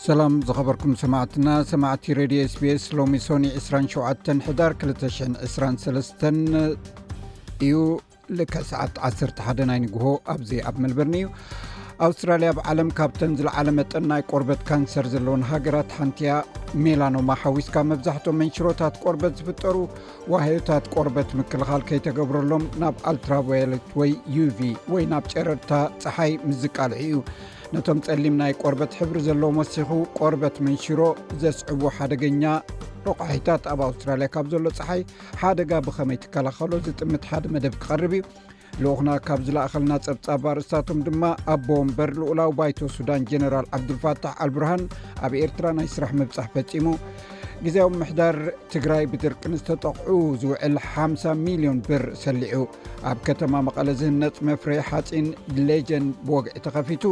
ሰላም ዝኸበርኩም ሰማዕትና ሰማዕቲ ሬድዮ ስቤስ ሎሚ ሶኒ 27 ሕዳር 223 እዩ ልክዕ ሰዓት 11 ናይ ንግሆ ኣብዚ ኣብ መልበርኒ እዩ ኣውስትራልያ ብ ዓለም ካብተን ዝለዓለ መጠን ናይ ቆርበት ካንሰር ዘለዎን ሃገራት ሓንቲያ ሜላኖማ ሓዊስካ መብዛሕቶም መንሽሮታት ቆርበት ዝፍጠሩ ዋህዮታት ቆርበት ምክልኻል ከይተገብረሎም ናብ ኣልትራቫዮለት ወይ ዩv ወይ ናብ ጨረርታ ፀሓይ ምስ ዝቃልዒ እዩ ነቶም ጸሊም ናይ ቆርበት ሕብሪ ዘለዎም ወሲኹ ቆርበት መንሽሮ ዘስዕቡ ሓደገኛ ረቑሒታት ኣብ ኣውስትራልያ ካብ ዘሎ ፀሓይ ሓደጋ ብኸመይ ትከላኸሎ ዝጥምት ሓደ መደብ ክቐርብ እዩ ልኡኹና ካብ ዝለእኸልና ፀብፃብ ኣርእስታቶም ድማ ኣቦ ወንበር ልኡላዊ ባይቶ ሱዳን ጀነራል ዓብዱልፋታሕ ኣልብርሃን ኣብ ኤርትራ ናይ ስራሕ ምብፃሕ ፈፂሙ ግዜዊ ምሕዳር ትግራይ ብድርቂ ንዝተጠቕዑ ዝውዕል 50 ሚልዮን ብር ሰሊዑ ኣብ ከተማ መቐለ ዝህነፅ መፍረ ሓፂን ሌጀን ብወግዒ ተኸፊቱ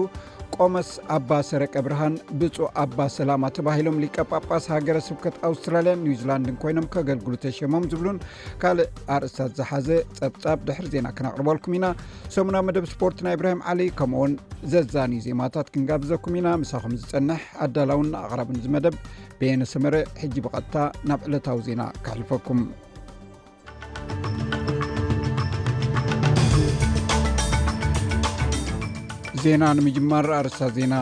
ቆመስ ኣባ ሰረቀ ብርሃን ብፁእ ኣባ ሰላማ ተባሂሎም ሊቀ ጳጳስ ሃገረ ስብከት ኣውስትራልያን ኒውዚላንድን ኮይኖም ከገልግሉ ተሸሞም ዝብሉን ካልእ ኣርእስታት ዝሓዘ ፀብፃብ ድሕሪ ዜና ክነቅርበልኩም ኢና ሰሙና መደብ ስፖርት ናይ እብራሂም ዓሊ ከምኡውን ዘዛንዩ ዜማታት ክንጋብዘኩም ኢና ምሳኹም ዝፀንሕ ኣዳላውን ኣቕራብን ዝመደብ ብየነ ሰመረ ሕጂ ብቐጥታ ናብ ዕለታዊ ዜና ክሕልፈኩም ዜና ንምጅማር ኣርሳ ዜና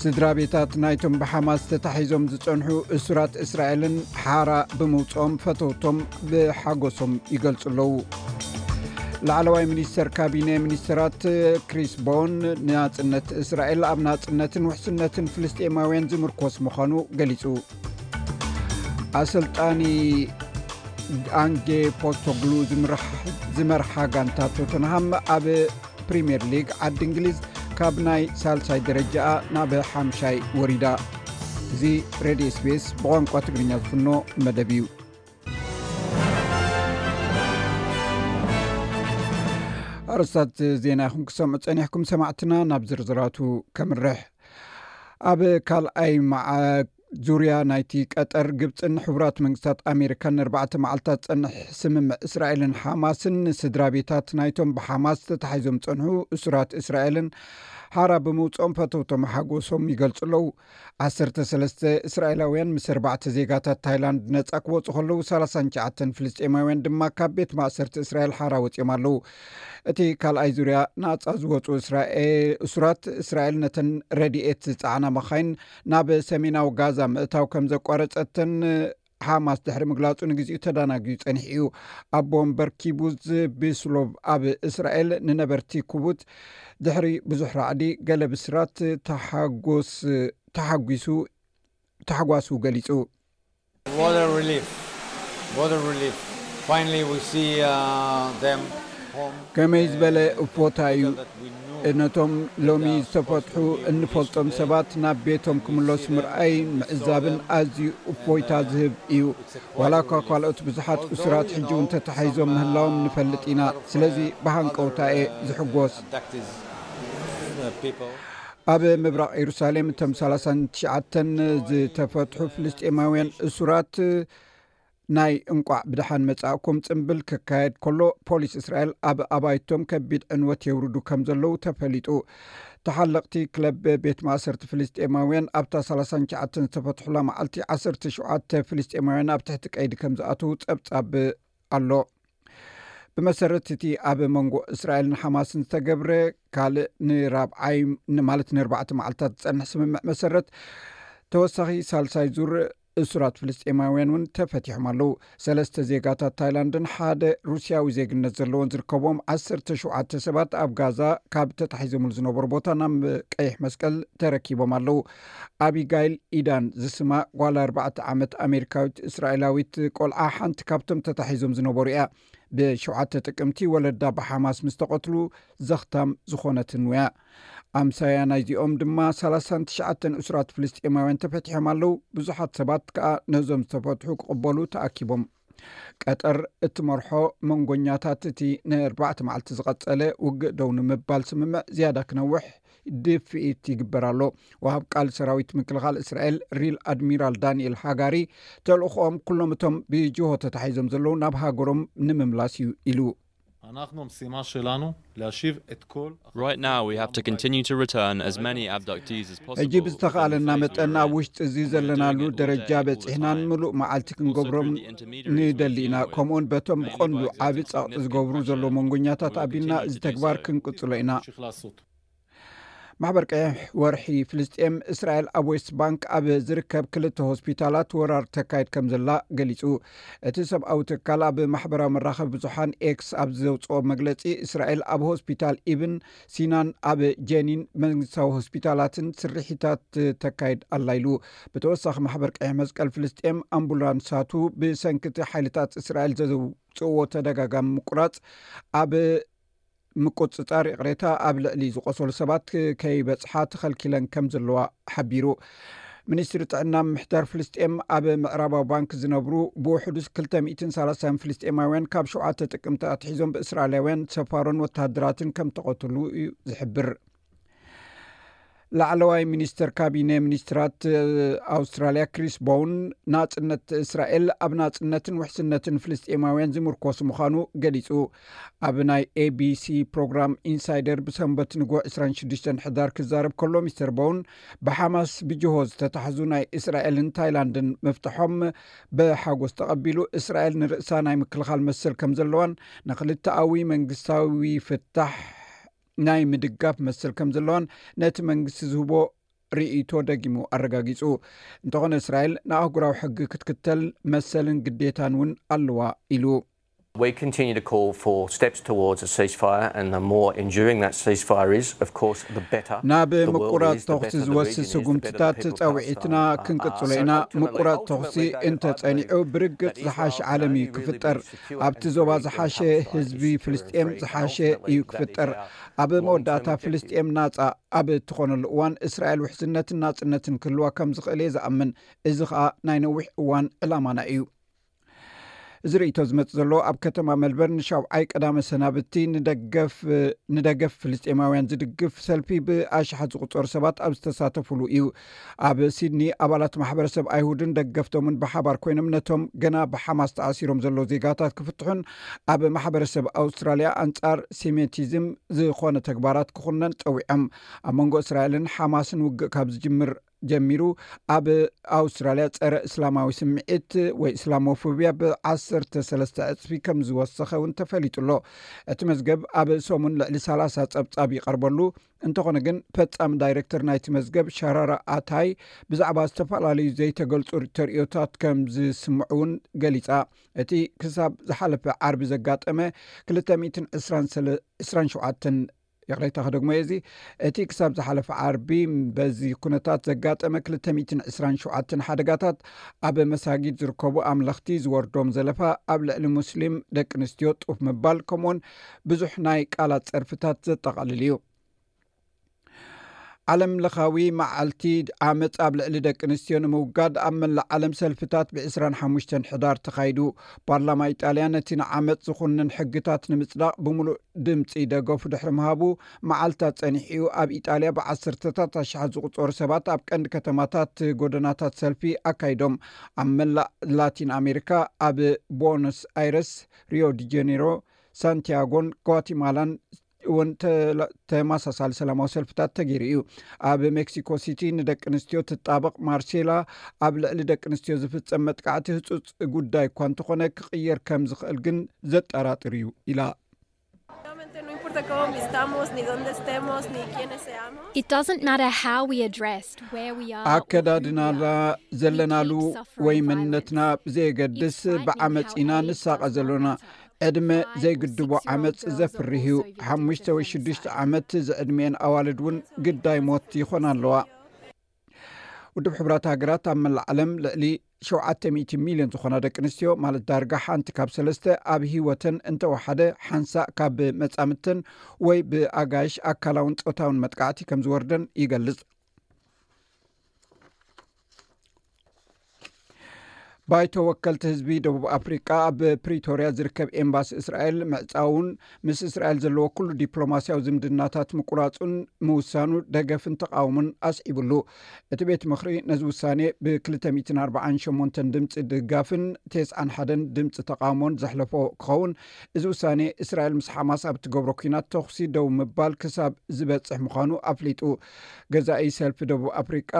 ስድራ ቤታት ናይቶም ብሓማስ ተታሒዞም ዝፀንሑ እሱራት እስራኤልን ሓራ ብምውፅኦም ፈተውቶም ብሓጎሶም ይገልፁ ኣለዉ ላዕለዋይ ሚኒስተር ካቢነ ሚኒስትራት ክሪስ ቦን ናጽነት እስራኤል ኣብ ናጽነትን ውሕስነትን ፍልስጤማውያን ዝምርኮስ ምዃኑ ገሊጹ ኣሰልጣኒ ኣንጌ ፖስቶግሉ ዝመርሓ ጋንታ ቶተንሃም ኣብ ፕሪምየር ሊግ ዓዲ እንግሊዝ ካብ ናይ ሳልሳይ ደረጃኣ ናብ ሓምሻይ ወሪዳ እዚ ሬድዮ ስፔስ ብቋንቋ ትግርኛ ዝፍኖ መደብ እዩ ኣርስታት ዜና ይኹም ክሰምዑ ፀኒሕኩም ሰማዕትና ናብ ዝርዝራቱ ከምርሕ ኣብ ካልኣይ ዙርያ ናይቲ ቀጠር ግብፅን ሕቡራት መንግስታት ኣሜሪካን ንርባዕተ መዓልትታት ዝፀንሕ ስምምዕ እስራኤልን ሓማስን ንስድራ ቤታት ናይቶም ብሓማስ ተታሒዞም ዝፀንሑ እሱራት እስራኤልን ሓራ ብምውፅኦም ፈተውቶም ሓጎሶም ይገልፁ ኣለዉ ዓሰርተ ሰለስተ እስራኤላውያን ምስ ኣርባዕተ ዜጋታት ታይላንድ ነጻ ክወጹ ከለዉ ሰላሳን ትሽዓተን ፍልስጤማውያን ድማ ካብ ቤት ማእሰርቲ እስራኤል ሓራ ወጺኦም ኣለዉ እቲ ካልኣይ ዙርያ ናጻ ዝወጹ እሱራት እስራኤል ነተን ረድኤት ዝጸዓና መኻይን ናብ ሰሜናዊ ጋዛ ምእታው ከም ዘቋረጸተን ሓማስ ድሕሪ ምግላጹ ንግዜኡ ተዳናግዩ ጸኒሕ እዩ ኣቦ ወንበር ኪቡዝ ብስሎቭ ኣብ እስራኤል ንነበርቲ ኩቡት ድሕሪ ብዙሕ ራዕዲ ገለ ብስራት ተሓጎስ ተሓጒሱ ታሕጓሱ ገሊጹ ከመይ ዝበለ እፎታ እዩ ነቶም ሎሚ ዝተፈትሑ እንፈልጦም ሰባት ናብ ቤቶም ክምለሱ ምርኣይን ምዕዛብን ኣዝዩ እፎይታ ዝህብ እዩ። ዋላ እኳ ካልኦት ብዙሓት እሱራት ሕጂ እውን ተታሒዞም ምህላዎም ንፈልጥ ኢና፣ ስለዚ ብሃንቀውታ እየ ዝሕጎስ። ኣብ ምብራቕ የሩሳሌም እቶም ሰላሳን ትሽዓተን ዝተፈትሑ ፍልስጤማውያን እሱራት፣ ናይ እንቋዕ ብደሓን መጻእኩም ጽምብል ክካየድ ከሎ ፖሊስ እስራኤል ኣብ ኣባይቶም ከቢድ ዕንወት የውርዱ ከም ዘለዉ ተፈሊጡ። ተሓለቕቲ ክለብ ቤት ማእሰርቲ ፍልስጤማውያን ኣብታ ሰላሳን ትሽዓተን ዝተፈትሑላ መዓልቲ ዓሰርተ ሸውዓተ ፍልስጤማውያን ኣብ ትሕቲ ቀይዲ ከም ዝኣተዉ ጸብጻብ ኣሎ። ብመሰረት እቲ ኣብ መንጎ እስራኤልን ሓማስን ዝተገብረ ካልእ ንራብዓይ ማለት ንኣርባዕተ መዓልትታት ዝጸንሕ ስምምዕ መሰረት ተወሳኺ ሳልሳይ ዙር እሱራት ፍልስጤማውያን እውን ተፈቲሖም ኣለዉ። ሰለስተ ዜጋታት ታይላንድን ሓደ ሩስያዊ ዜግነት ዘለዎን ዝርከብዎም ዓሰርተ ሸውዓተ ሰባት ኣብ ጋዛ ካብ ተታሒዞምሉ ዝነበሩ ቦታ ናብ ቀይሕ መስቀል ተረኪቦም ኣለዉ። ኣቢጋይል ኢዳን ዝስማ ጓል ኣርባዕተ ዓመት ኣሜሪካዊት እስራኤላዊት ቆልዓ ሓንቲ ካብቶም ተታሒዞም ዝነበሩ እያ። ብሸውዓተ ጥቅምቲ ወለዳ ብሓማስ ምስ ተቐትሉ ዘኽታም ዝኾነትንውያ ኣምሳያ ናይዚኦም ድማ ሰላሳን ትሽዓተን እሱራት ፍልስጤማውያን ተፈትሖም ኣለው ብዙሓት ሰባት ከኣ ነዞም ዝተፈትሑ ክቕበሉ ተኣኪቦም ቀጠር እትመርሖ መንጎኛታት እቲ ንኣርባዕተ መዓልቲ ዝቐጸለ ውግእ ደው ንምባል ስምምዕ ዝያዳ ክነውሕ ድፍኢት ይግበር ኣሎ ውሃብ ቃል ሰራዊት ምክልኻል እስራኤል ሪል ኣድሚራል ዳንኤል ሃጋሪ ተልእክኦም ኩሎም እቶም ብጅሆ ተታሒዞም ዘለዉ ናብ ሃገሮም ንምምላስ እዩ ኢሉ ሕጂ ብዝተካኣለና መጠን ኣብ ውሽጢ እዚ ዘለናሉ ደረጃ በፂሕናን ምሉእ መዓልቲ ክንገብሮም ንደሊ ኢና ከምኡውን በቶም ብቀንዱ ዓብ ፀቕጢ ዝገብሩ ዘሎ መንጎኛታት ኣቢልና እዚ ተግባር ክንቅፅሎ ኢና ማሕበር ቀይሕ ወርሒ ፍልስጥኤም እስራኤል ኣብ ዌስት ባንክ ኣብ ዝርከብ ክልተ ሆስፒታላት ወራር ተካይድ ከም ዘላ ገሊጹ እቲ ሰብኣዊ ትካል ኣብ ማሕበራዊ መራኸቢ ብዙሓን ኤክስ ኣብ ዘውፅኦ መግለፂ እስራኤል ኣብ ሆስፒታል ኢብን ሲናን ኣብ ጀኒን መንግስታዊ ሆስፒታላትን ስርሒታት ተካይድ ኣላ ኢሉ ብተወሳኺ ማሕበር ቀይሕ መስቀል ፍልስጥኤም ኣምቡላንሳቱ ብሰንኪቲ ሓይልታት እስራኤል ዘዘውፅዎ ተደጋጋሚ ምቁራፅ ኣብ ምቁጽጻር ይቕሬታ ኣብ ልዕሊ ዝቖሰሉ ሰባት ከይበጽሓ ተኸልኪለን ከም ዘለዋ ሓቢሩ ሚኒስትሪ ጥዕና ምሕዳር ፍልስጥኤም ኣብ ምዕራባዊ ባንክ ዝነብሩ ብውሕዱስ 230 ፍልስጥኤማውያን ካብ ሸውዓተ ጥቅምቲ ኣትሒዞም ብእስራኤላውያን ሰፋሮን ወተሃደራትን ከም ተቐትሉ እዩ ዝሕብር ላዕለዋይ ሚኒስትር ካቢነ ሚኒስትራት ኣውስትራልያ ክሪስ ቦውን ናፅነት እስራኤል ኣብ ናፅነትን ውሕስነትን ፍልስጤማውያን ዝምርኮስ ምዃኑ ገሊፁ ኣብ ናይ ኤቢሲ ፕሮግራም ኢንሳይደር ብሰንበት ንግ 26 ሕዳር ክዛረብ ከሎ ሚስተር ቦውን ብሓማስ ብጅሆ ዝተታሕዙ ናይ እስራኤልን ታይላንድን ምፍትሖም ብሓጎስ ተቐቢሉ እስራኤል ንርእሳ ናይ ምክልኻል መሰል ከም ዘለዋን ንክልተኣዊ መንግስታዊ ፍታሕ ናይ ምድጋፍ መስል ከም ዘለዋን ነቲ መንግስቲ ዝህቦ ርእይቶ ደጊሙ ኣረጋጊጹ እንተኾነ እስራኤል ንኣህጉራዊ ሕጊ ክትክተል መሰልን ግዴታን እውን ኣለዋ ኢሉ ናብ ምቁራፅ ተኹሲ ዝወስ ስጉምትታት ፀውዒትና ክንቅፅሎ ኢና ምቁራፅ ተኹሲ እንተፀኒዑ ብርግፅ ዝሓሽ ዓለም እዩ ክፍጠር ኣብቲ ዞባ ዝሓሸ ህዝቢ ፍልስጤም ዝሓሸ እዩ ክፍጠር ኣብ መወዳእታ ፍልስጤም ናፃ ኣብ እትኾነሉ እዋን እስራኤል ውሕስነትን ናፅነትን ክህልዋ ከም ዝኽእል እየ ዝኣምን እዚ ከዓ ናይ ነዊሕ እዋን ዕላማና እዩ እዚ ርእቶ ዝመፅ ዘሎ ኣብ ከተማ መልበርን ሻውዓይ ቀዳመ ሰናብቲ ንደገፍ ፍልስጤማውያን ዝድግፍ ሰልፊ ብኣሽሓት ዝቁፀሩ ሰባት ኣብ ዝተሳተፍሉ እዩ ኣብ ሲድኒ ኣባላት ማሕበረሰብ ኣይሁድን ደገፍቶምን ብሓባር ኮይኖም ነቶም ገና ብሓማስ ተኣሲሮም ዘለዉ ዜጋታት ክፍትሑን ኣብ ማሕበረሰብ ኣውስትራልያ ኣንጻር ሴሜቲዝም ዝኾነ ተግባራት ክኹነን ጸዊዖም ኣብ መንጎ እስራኤልን ሓማስን ውግእ ካብ ዝጅምር ጀሚሩ ኣብ ኣውስትራልያ ፀረ እስላማዊ ስምዒት ወይ እስላሞፎብያ ብ13 ዕፅፊ ከም ዝወሰኸ እውን ተፈሊጡ ኣሎ እቲ መዝገብ ኣብ ሰሙን ልዕሊ 30 ፀብፃብ ይቐርበሉ እንተኾነ ግን ፈፃሚ ዳይረክተር ናይቲ መዝገብ ሸራራ ኣታይ ብዛዕባ ዝተፈላለዩ ዘይተገልፁ ተርእዮታት ከም ዝስምዑ እውን ገሊፃ እቲ ክሳብ ዝሓለፈ ዓርቢ ዘጋጠመ 227 ይቕሬታ ከደግሞ እየ እዚ እቲ ክሳብ ዝሓለፈ ዓርቢ በዚ ኩነታት ዘጋጠመ 227 ሓደጋታት ኣብ መሳጊድ ዝርከቡ ኣምለኽቲ ዝወርዶም ዘለፋ ኣብ ልዕሊ ሙስሊም ደቂ ኣንስትዮ ጡፍ ምባል ከምኡውን ብዙሕ ናይ ቃላት ጸርፍታት ዘጠቓልል እዩ። ዓለም ለኻዊ መዓልቲ ዓመፅ ኣብ ልዕሊ ደቂ ኣንስትዮ ንምውጋድ ኣብ መላእ ዓለም ሰልፍታት ብ25 ሕዳር ተኻይዱ ፓርላማ ኢጣልያ ነቲ ንዓመፅ ዝኹንን ሕግታት ንምፅዳቕ ብምሉእ ድምፂ ደገፉ ድሕሪ ምሃቡ መዓልታት ፀኒሕኡ ኣብ ኢጣልያ ብዓሰርተታት ኣሽሓት ዝቁፀሩ ሰባት ኣብ ቀንዲ ከተማታት ጎደናታት ሰልፊ ኣካይዶም ኣብ መላእ ላቲን ኣሜሪካ ኣብ ቦኖስ ኣይረስ ሪዮ ዲጀኒሮ ሳንቲያጎን ጓቲማላን እውን ተማሳሳሊ ሰላማዊ ሰልፍታት ተገይሩ እዩ ኣብ ሜክሲኮ ሲቲ ንደቂ ኣንስትዮ ትጣበቕ ማርሴላ ኣብ ልዕሊ ደቂ ኣንስትዮ ዝፍፀም መጥቃዕቲ ህፁፅ ጉዳይ እኳ እንተኾነ ክቕየር ከም ዝኽእል ግን ዘጠራጥር እዩ ኢላ ኣከዳድናና ዘለናሉ ወይ መንነትና ብዘየገድስ ብዓመፅ ኢና ንሳቀ ዘሎና ዕድመ ዘይግድቦ ዓመፅ ዘፍርህ እዩ ሓሙሽተ ወይ ሽዱሽተ ዓመት ዝዕድሚኤን ኣዋልድ እውን ግዳይ ሞት ይኾና ኣለዋ ውድብ ሕብራት ሃገራት ኣብ መላእ ዓለም ልዕሊ 700 ሚልዮን ዝኾና ደቂ ኣንስትዮ ማለት ዳርጋ ሓንቲ ካብ ሰለስተ ኣብ ሂወተን እንተወሓደ ሓንሳእ ካብ መፃምድተን ወይ ብኣጋይሽ ኣካላውን ፆታውን መጥቃዕቲ ከም ዝወርደን ይገልፅ ባይቶ ወከልቲ ህዝቢ ደቡብ ኣፍሪቃ ኣብ ፕሪቶርያ ዝርከብ ኤምባሲ እስራኤል ምዕፃውን ምስ እስራኤል ዘለዎ ኩሉ ዲፕሎማስያዊ ዝምድናታት ምቁራፁን ምውሳኑ ደገፍን ተቃውሙን ኣስዒብሉ እቲ ቤት ምክሪ ነዚ ውሳኔ ብ248 ድምፂ ድጋፍን ቴስዓን ሓደን ድምፂ ተቃውሞን ዘሕለፎ ክኸውን እዚ ውሳኔ እስራኤል ምስ ሓማስ ኣብ እትገብሮ ኩናት ተኽሲ ደው ምባል ክሳብ ዝበፅሕ ምዃኑ ኣፍሊጡ ገዛኢ ሰልፊ ደቡብ ኣፍሪቃ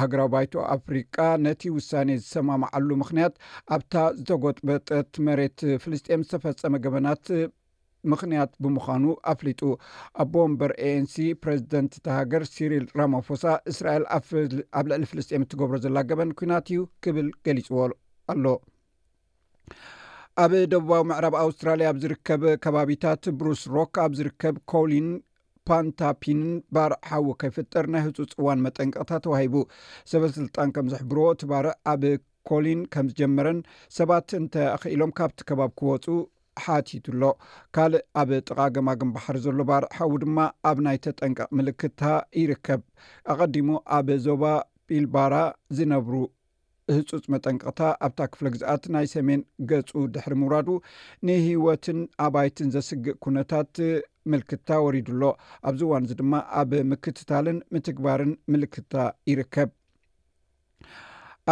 ሃገራዊ ባይቶ ኣፍሪቃ ነቲ ውሳኔ ዝሰማምዓሉ ምኽንያት ኣብታ ዝተጎጥበጠት መሬት ፍልስጤም ዝተፈጸመ ገበናት ምኽንያት ብምዃኑ ኣፍሊጡ። ኣቦ ወንበር ኤኤንሲ ፕረዚደንት እታ ሃገር ሲሪል ራማፎሳ እስራኤል ኣብ ልዕሊ ፍልስጤም እትገብሮ ዘላ ገበን ኲናት እዩ ክብል ገሊጽዎ ኣሎ። ኣብ ደቡባዊ ምዕራብ ኣውስትራልያ ኣብ ዝርከብ ከባቢታት ብሩስ ሮክ ኣብ ዝርከብ ኮሊን ፓንታፒን ባርዕ ሓዊ ከይፍጠር ናይ ህፁፅ እዋን መጠንቀቕታ ተዋሂቡ ሰበስልጣን ከም ዝሕብርዎ እቲ ባርዕ ኣብ ኮሊን ከም ዝጀመረን ሰባት እንተ ኣኽኢሎም ካብቲ ከባብ ክወፁ ሓቲቱ ኣሎ ካልእ ኣብ ጥቓ ገማግም ባሕሪ ዘሎ ባርዕ ሓዊ ድማ ኣብ ናይ ተጠንቀቕ ምልክታ ይርከብ ኣቐዲሙ ኣብ ዞባ ቢልባራ ዝነብሩ ህጹጽ መጠንቀቕታ ኣብታ ክፍለ ግዝኣት ናይ ሰሜን ገጹ ድሕሪ ምውራዱ ንህይወትን ኣባይትን ዘስግእ ኩነታት ምልክታ ወሪዱ ኣሎ ኣብዚ እዋን እዚ ድማ ኣብ ምክትታልን ምትግባርን ምልክታ ይርከብ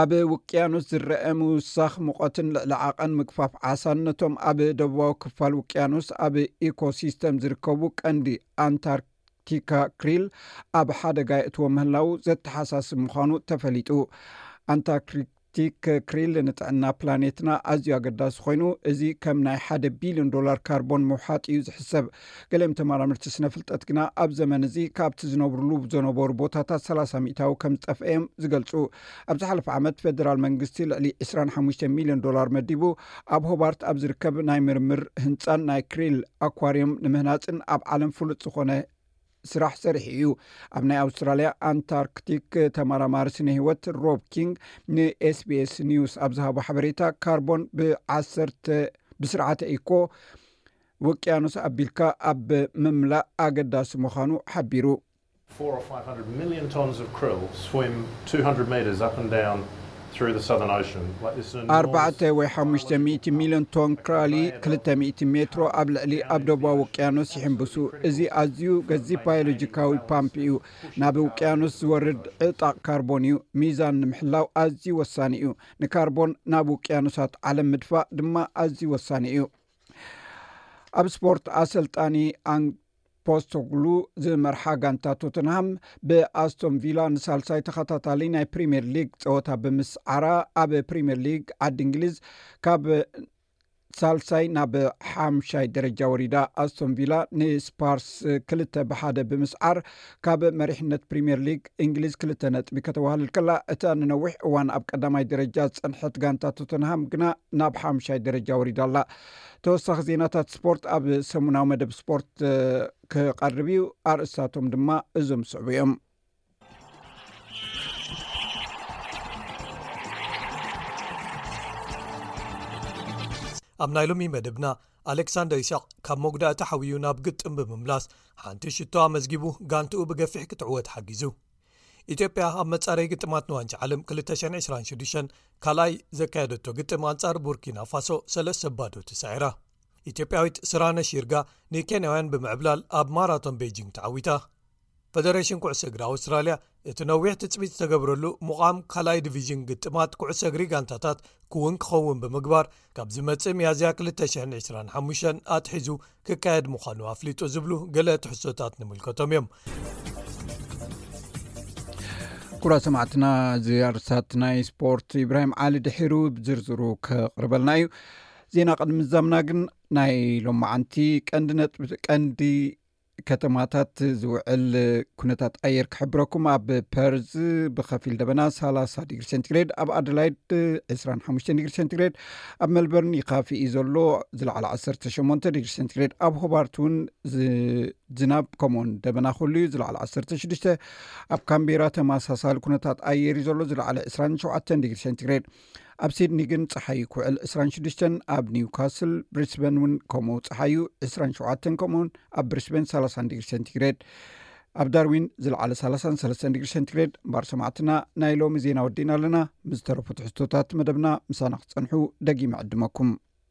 ኣብ ውቅያኖስ ዝረአ ምውሳኽ ሙቐትን ልዕሊ ዓቐን ምግፋፍ ዓሳን ነቶም ኣብ ደቡባዊ ክፋል ውቅያኖስ ኣብ ኢኮሲስተም ዝርከቡ ቀንዲ ኣንታርክ ቲካ ክሪል ኣብ ሓደጋ የእትዎ ምህላዉ ዘተሓሳስብ ምዃኑ ተፈሊጡ። ኣንታክሪክ ቲክ ክሪል ንጥዕና ፕላኔትና ኣዝዩ ኣገዳሲ ኮይኑ እዚ ከም ናይ ሓደ ቢልዮን ዶላር ካርቦን ምውሓጥ እዩ ዝሕሰብ ገሊኦም ተመራምርቲ ስነ ፍልጠት ግና ኣብ ዘመን እዚ ካብቲ ዝነብርሉ ዘነበሩ ቦታታት ሰላሳ ሚእታዊ ከም ዝጠፍአ እዮም ዝገልፁ ኣብ ዝሓለፈ ዓመት ፌደራል መንግስቲ ልዕሊ ዕስራን ሓሙሽተን ሚልዮን ዶላር መዲቡ ኣብ ሆባርት ኣብ ዝርከብ ናይ ምርምር ህንፃን ናይ ክሪል ኣኳርዮም ንምህናፅን ኣብ ዓለም ፍሉጥ ዝኾነ ስራሕ ሰሪሑ እዩ ኣብ ናይ ኣውስትራልያ ኣንታርክቲክ ተመራማሪ ስነ ህይወት ሮብ ኪንግ ንኤስቢስ ኒውስ ኣብ ዝሃቦ ሓበሬታ ካርቦን ብዓሰርተ ብስርዓተ ኢኮ ውቅያኖስ ኣቢልካ ኣብ ምምላእ ኣገዳሲ ምዃኑ ሓቢሩ ኣርባዕተ ወይ ሓሙሽተ ሚእቲ ሚልዮን ቶን ክራሊ፣ ክልተ ሚእቲ ሜትሮ፣ ኣብ ልዕሊ ኣብ ደቡባዊ ውቅያኖስ ይሕንብሱ። እዚ ኣዝዩ ገዚፍ ባዮሎጂካዊ ፓምፕ እዩ፣ ናብ ውቅያኖስ ዝወርድ ዕጣቕ ካርቦን እዩ፣ ሚዛን ንምሕላው ኣዝዩ ወሳኒ እዩ። ንካርቦን ናብ ውቅያኖሳት ዓለም ምድፋእ ድማ ኣዝዩ ወሳኒ እዩ። ኣብ ስፖርት ኣሰልጣኒ ኣን ፖስቶግሉ ዝመርሓ ጋንታ ቶተንሃም ብኣስቶን ቪላ ንሳልሳይ ተኸታታሊ ናይ ፕሪምየር ሊግ ፀወታ ብምስዓራ ኣብ ፕሪምየር ሊግ ዓዲ እንግሊዝ ካብ ሳልሳይ ናብ ሓምሻይ ደረጃ ወሪዳ ኣስቶን ቪላ ንስፓርስ ክልተ ብሓደ ብምስዓር ካብ መሪሕነት ፕሪምየር ሊግ እንግሊዝ ክልተ ነጥቢ ከተዋህልል ከላ እታ ንነዊሕ እዋን ኣብ ቀዳማይ ደረጃ ዝፀንሐት ጋንታ ቶተንሃም ግና ናብ ሓምሻይ ደረጃ ወሪዳ ኣላ ተወሳኺ ዜናታት ስፖርት ኣብ ሰሙናዊ መደብ ስፖርት ክቐርብ እዩ ኣርእስታቶም ድማ እዞም ዝስዕቡ እዮም ኣብ ናይ ሎሚ መደብና ኣሌክሳንደር ይሳቅ ካብ መጉዳእቲ ሓውዩ ናብ ግጥም ብምምላስ ሓንቲ ሽቶ ኣመዝጊቡ ጋንትኡ ብገፊሕ ክትዕወት ሓጊዙ ኢትዮጵያ ኣብ መፃረይ ግጥማት ንዋንጫ ዓለም 226 ካልኣይ ዘካየደቶ ግጥም ኣንፃር ቡርኪና ፋሶ ሰለስተ ባዶ ተሳዒራ ኢትዮጵያዊት ስራነሽ ይርጋ ንኬንያውያን ብምዕብላል ኣብ ማራቶን ቤጂንግ ተዓዊታ ፈደሬሽን ኩዕሶ እግሪ ኣውስትራልያ እቲ ነዊሕ ትፅቢት ዝተገብረሉ ምቛም ካልኣይ ዲቪዥን ግጥማት ኩዕሶ እግሪ ጋንታታት ክውን ክኸውን ብምግባር ካብ ዝመጽእ ሚያዝያ 225 ኣትሒዙ ክካየድ ምዃኑ ኣፍሊጡ ዝብሉ ገለ ትሕሶታት ንምልከቶም እዮም ኩራ ሰማዕትና ዝያርሳት ናይ ስፖርት ኢብራሂም ዓሊ ድሒሩ ብዝርዝሩ ክቕርበልና እዩ ዜና ቅድሚ ዛምና ግን ናይ ሎማዓንቲ ቀንዲ ከተማታት ዝውዕል ኩነታት ኣየር ክሕብረኩም ኣብ ፐርዝ ብከፊል ደበና 30 ዲግሪ ሴንትግሬድ ኣብ ኣደላይድ 25 ዲግሪ ሴንትግሬድ ኣብ መልበርን ይካፊ እዩ ዘሎ ዝለዕለ 18 ዲግሪ ሴንትግሬድ ኣብ ሆባርት እውን ዝናብ ከምኡውን ደበና ክህሉ እዩ ዝለዕለ 16 ኣብ ካምቢራ ተመሳሳሊ ኩነታት ኣየር እዩ ዘሎ ዝለዕለ 27 ዲግሪ ሴንትግሬድ ኣብ ሲድኒ ግን ፀሓዩ ክውዕል 26 ኣብ ኒውካስል ብሪስበን እውን ከምኡ ፀሓዩ 27 ከምኡውን ኣብ ብሪስበን 30 ዲግሪ ሴንቲግሬድ ኣብ ዳርዊን ዝለዓለ 33 ዲግሪ ሴንቲግሬድ እምባር ሰማዕትና ናይ ሎሚ ዜና ወዲእና ኣለና ምዝተረፉ ትሕዝቶታት መደብና ምሳና ክፀንሑ ደጊ መዕድመኩም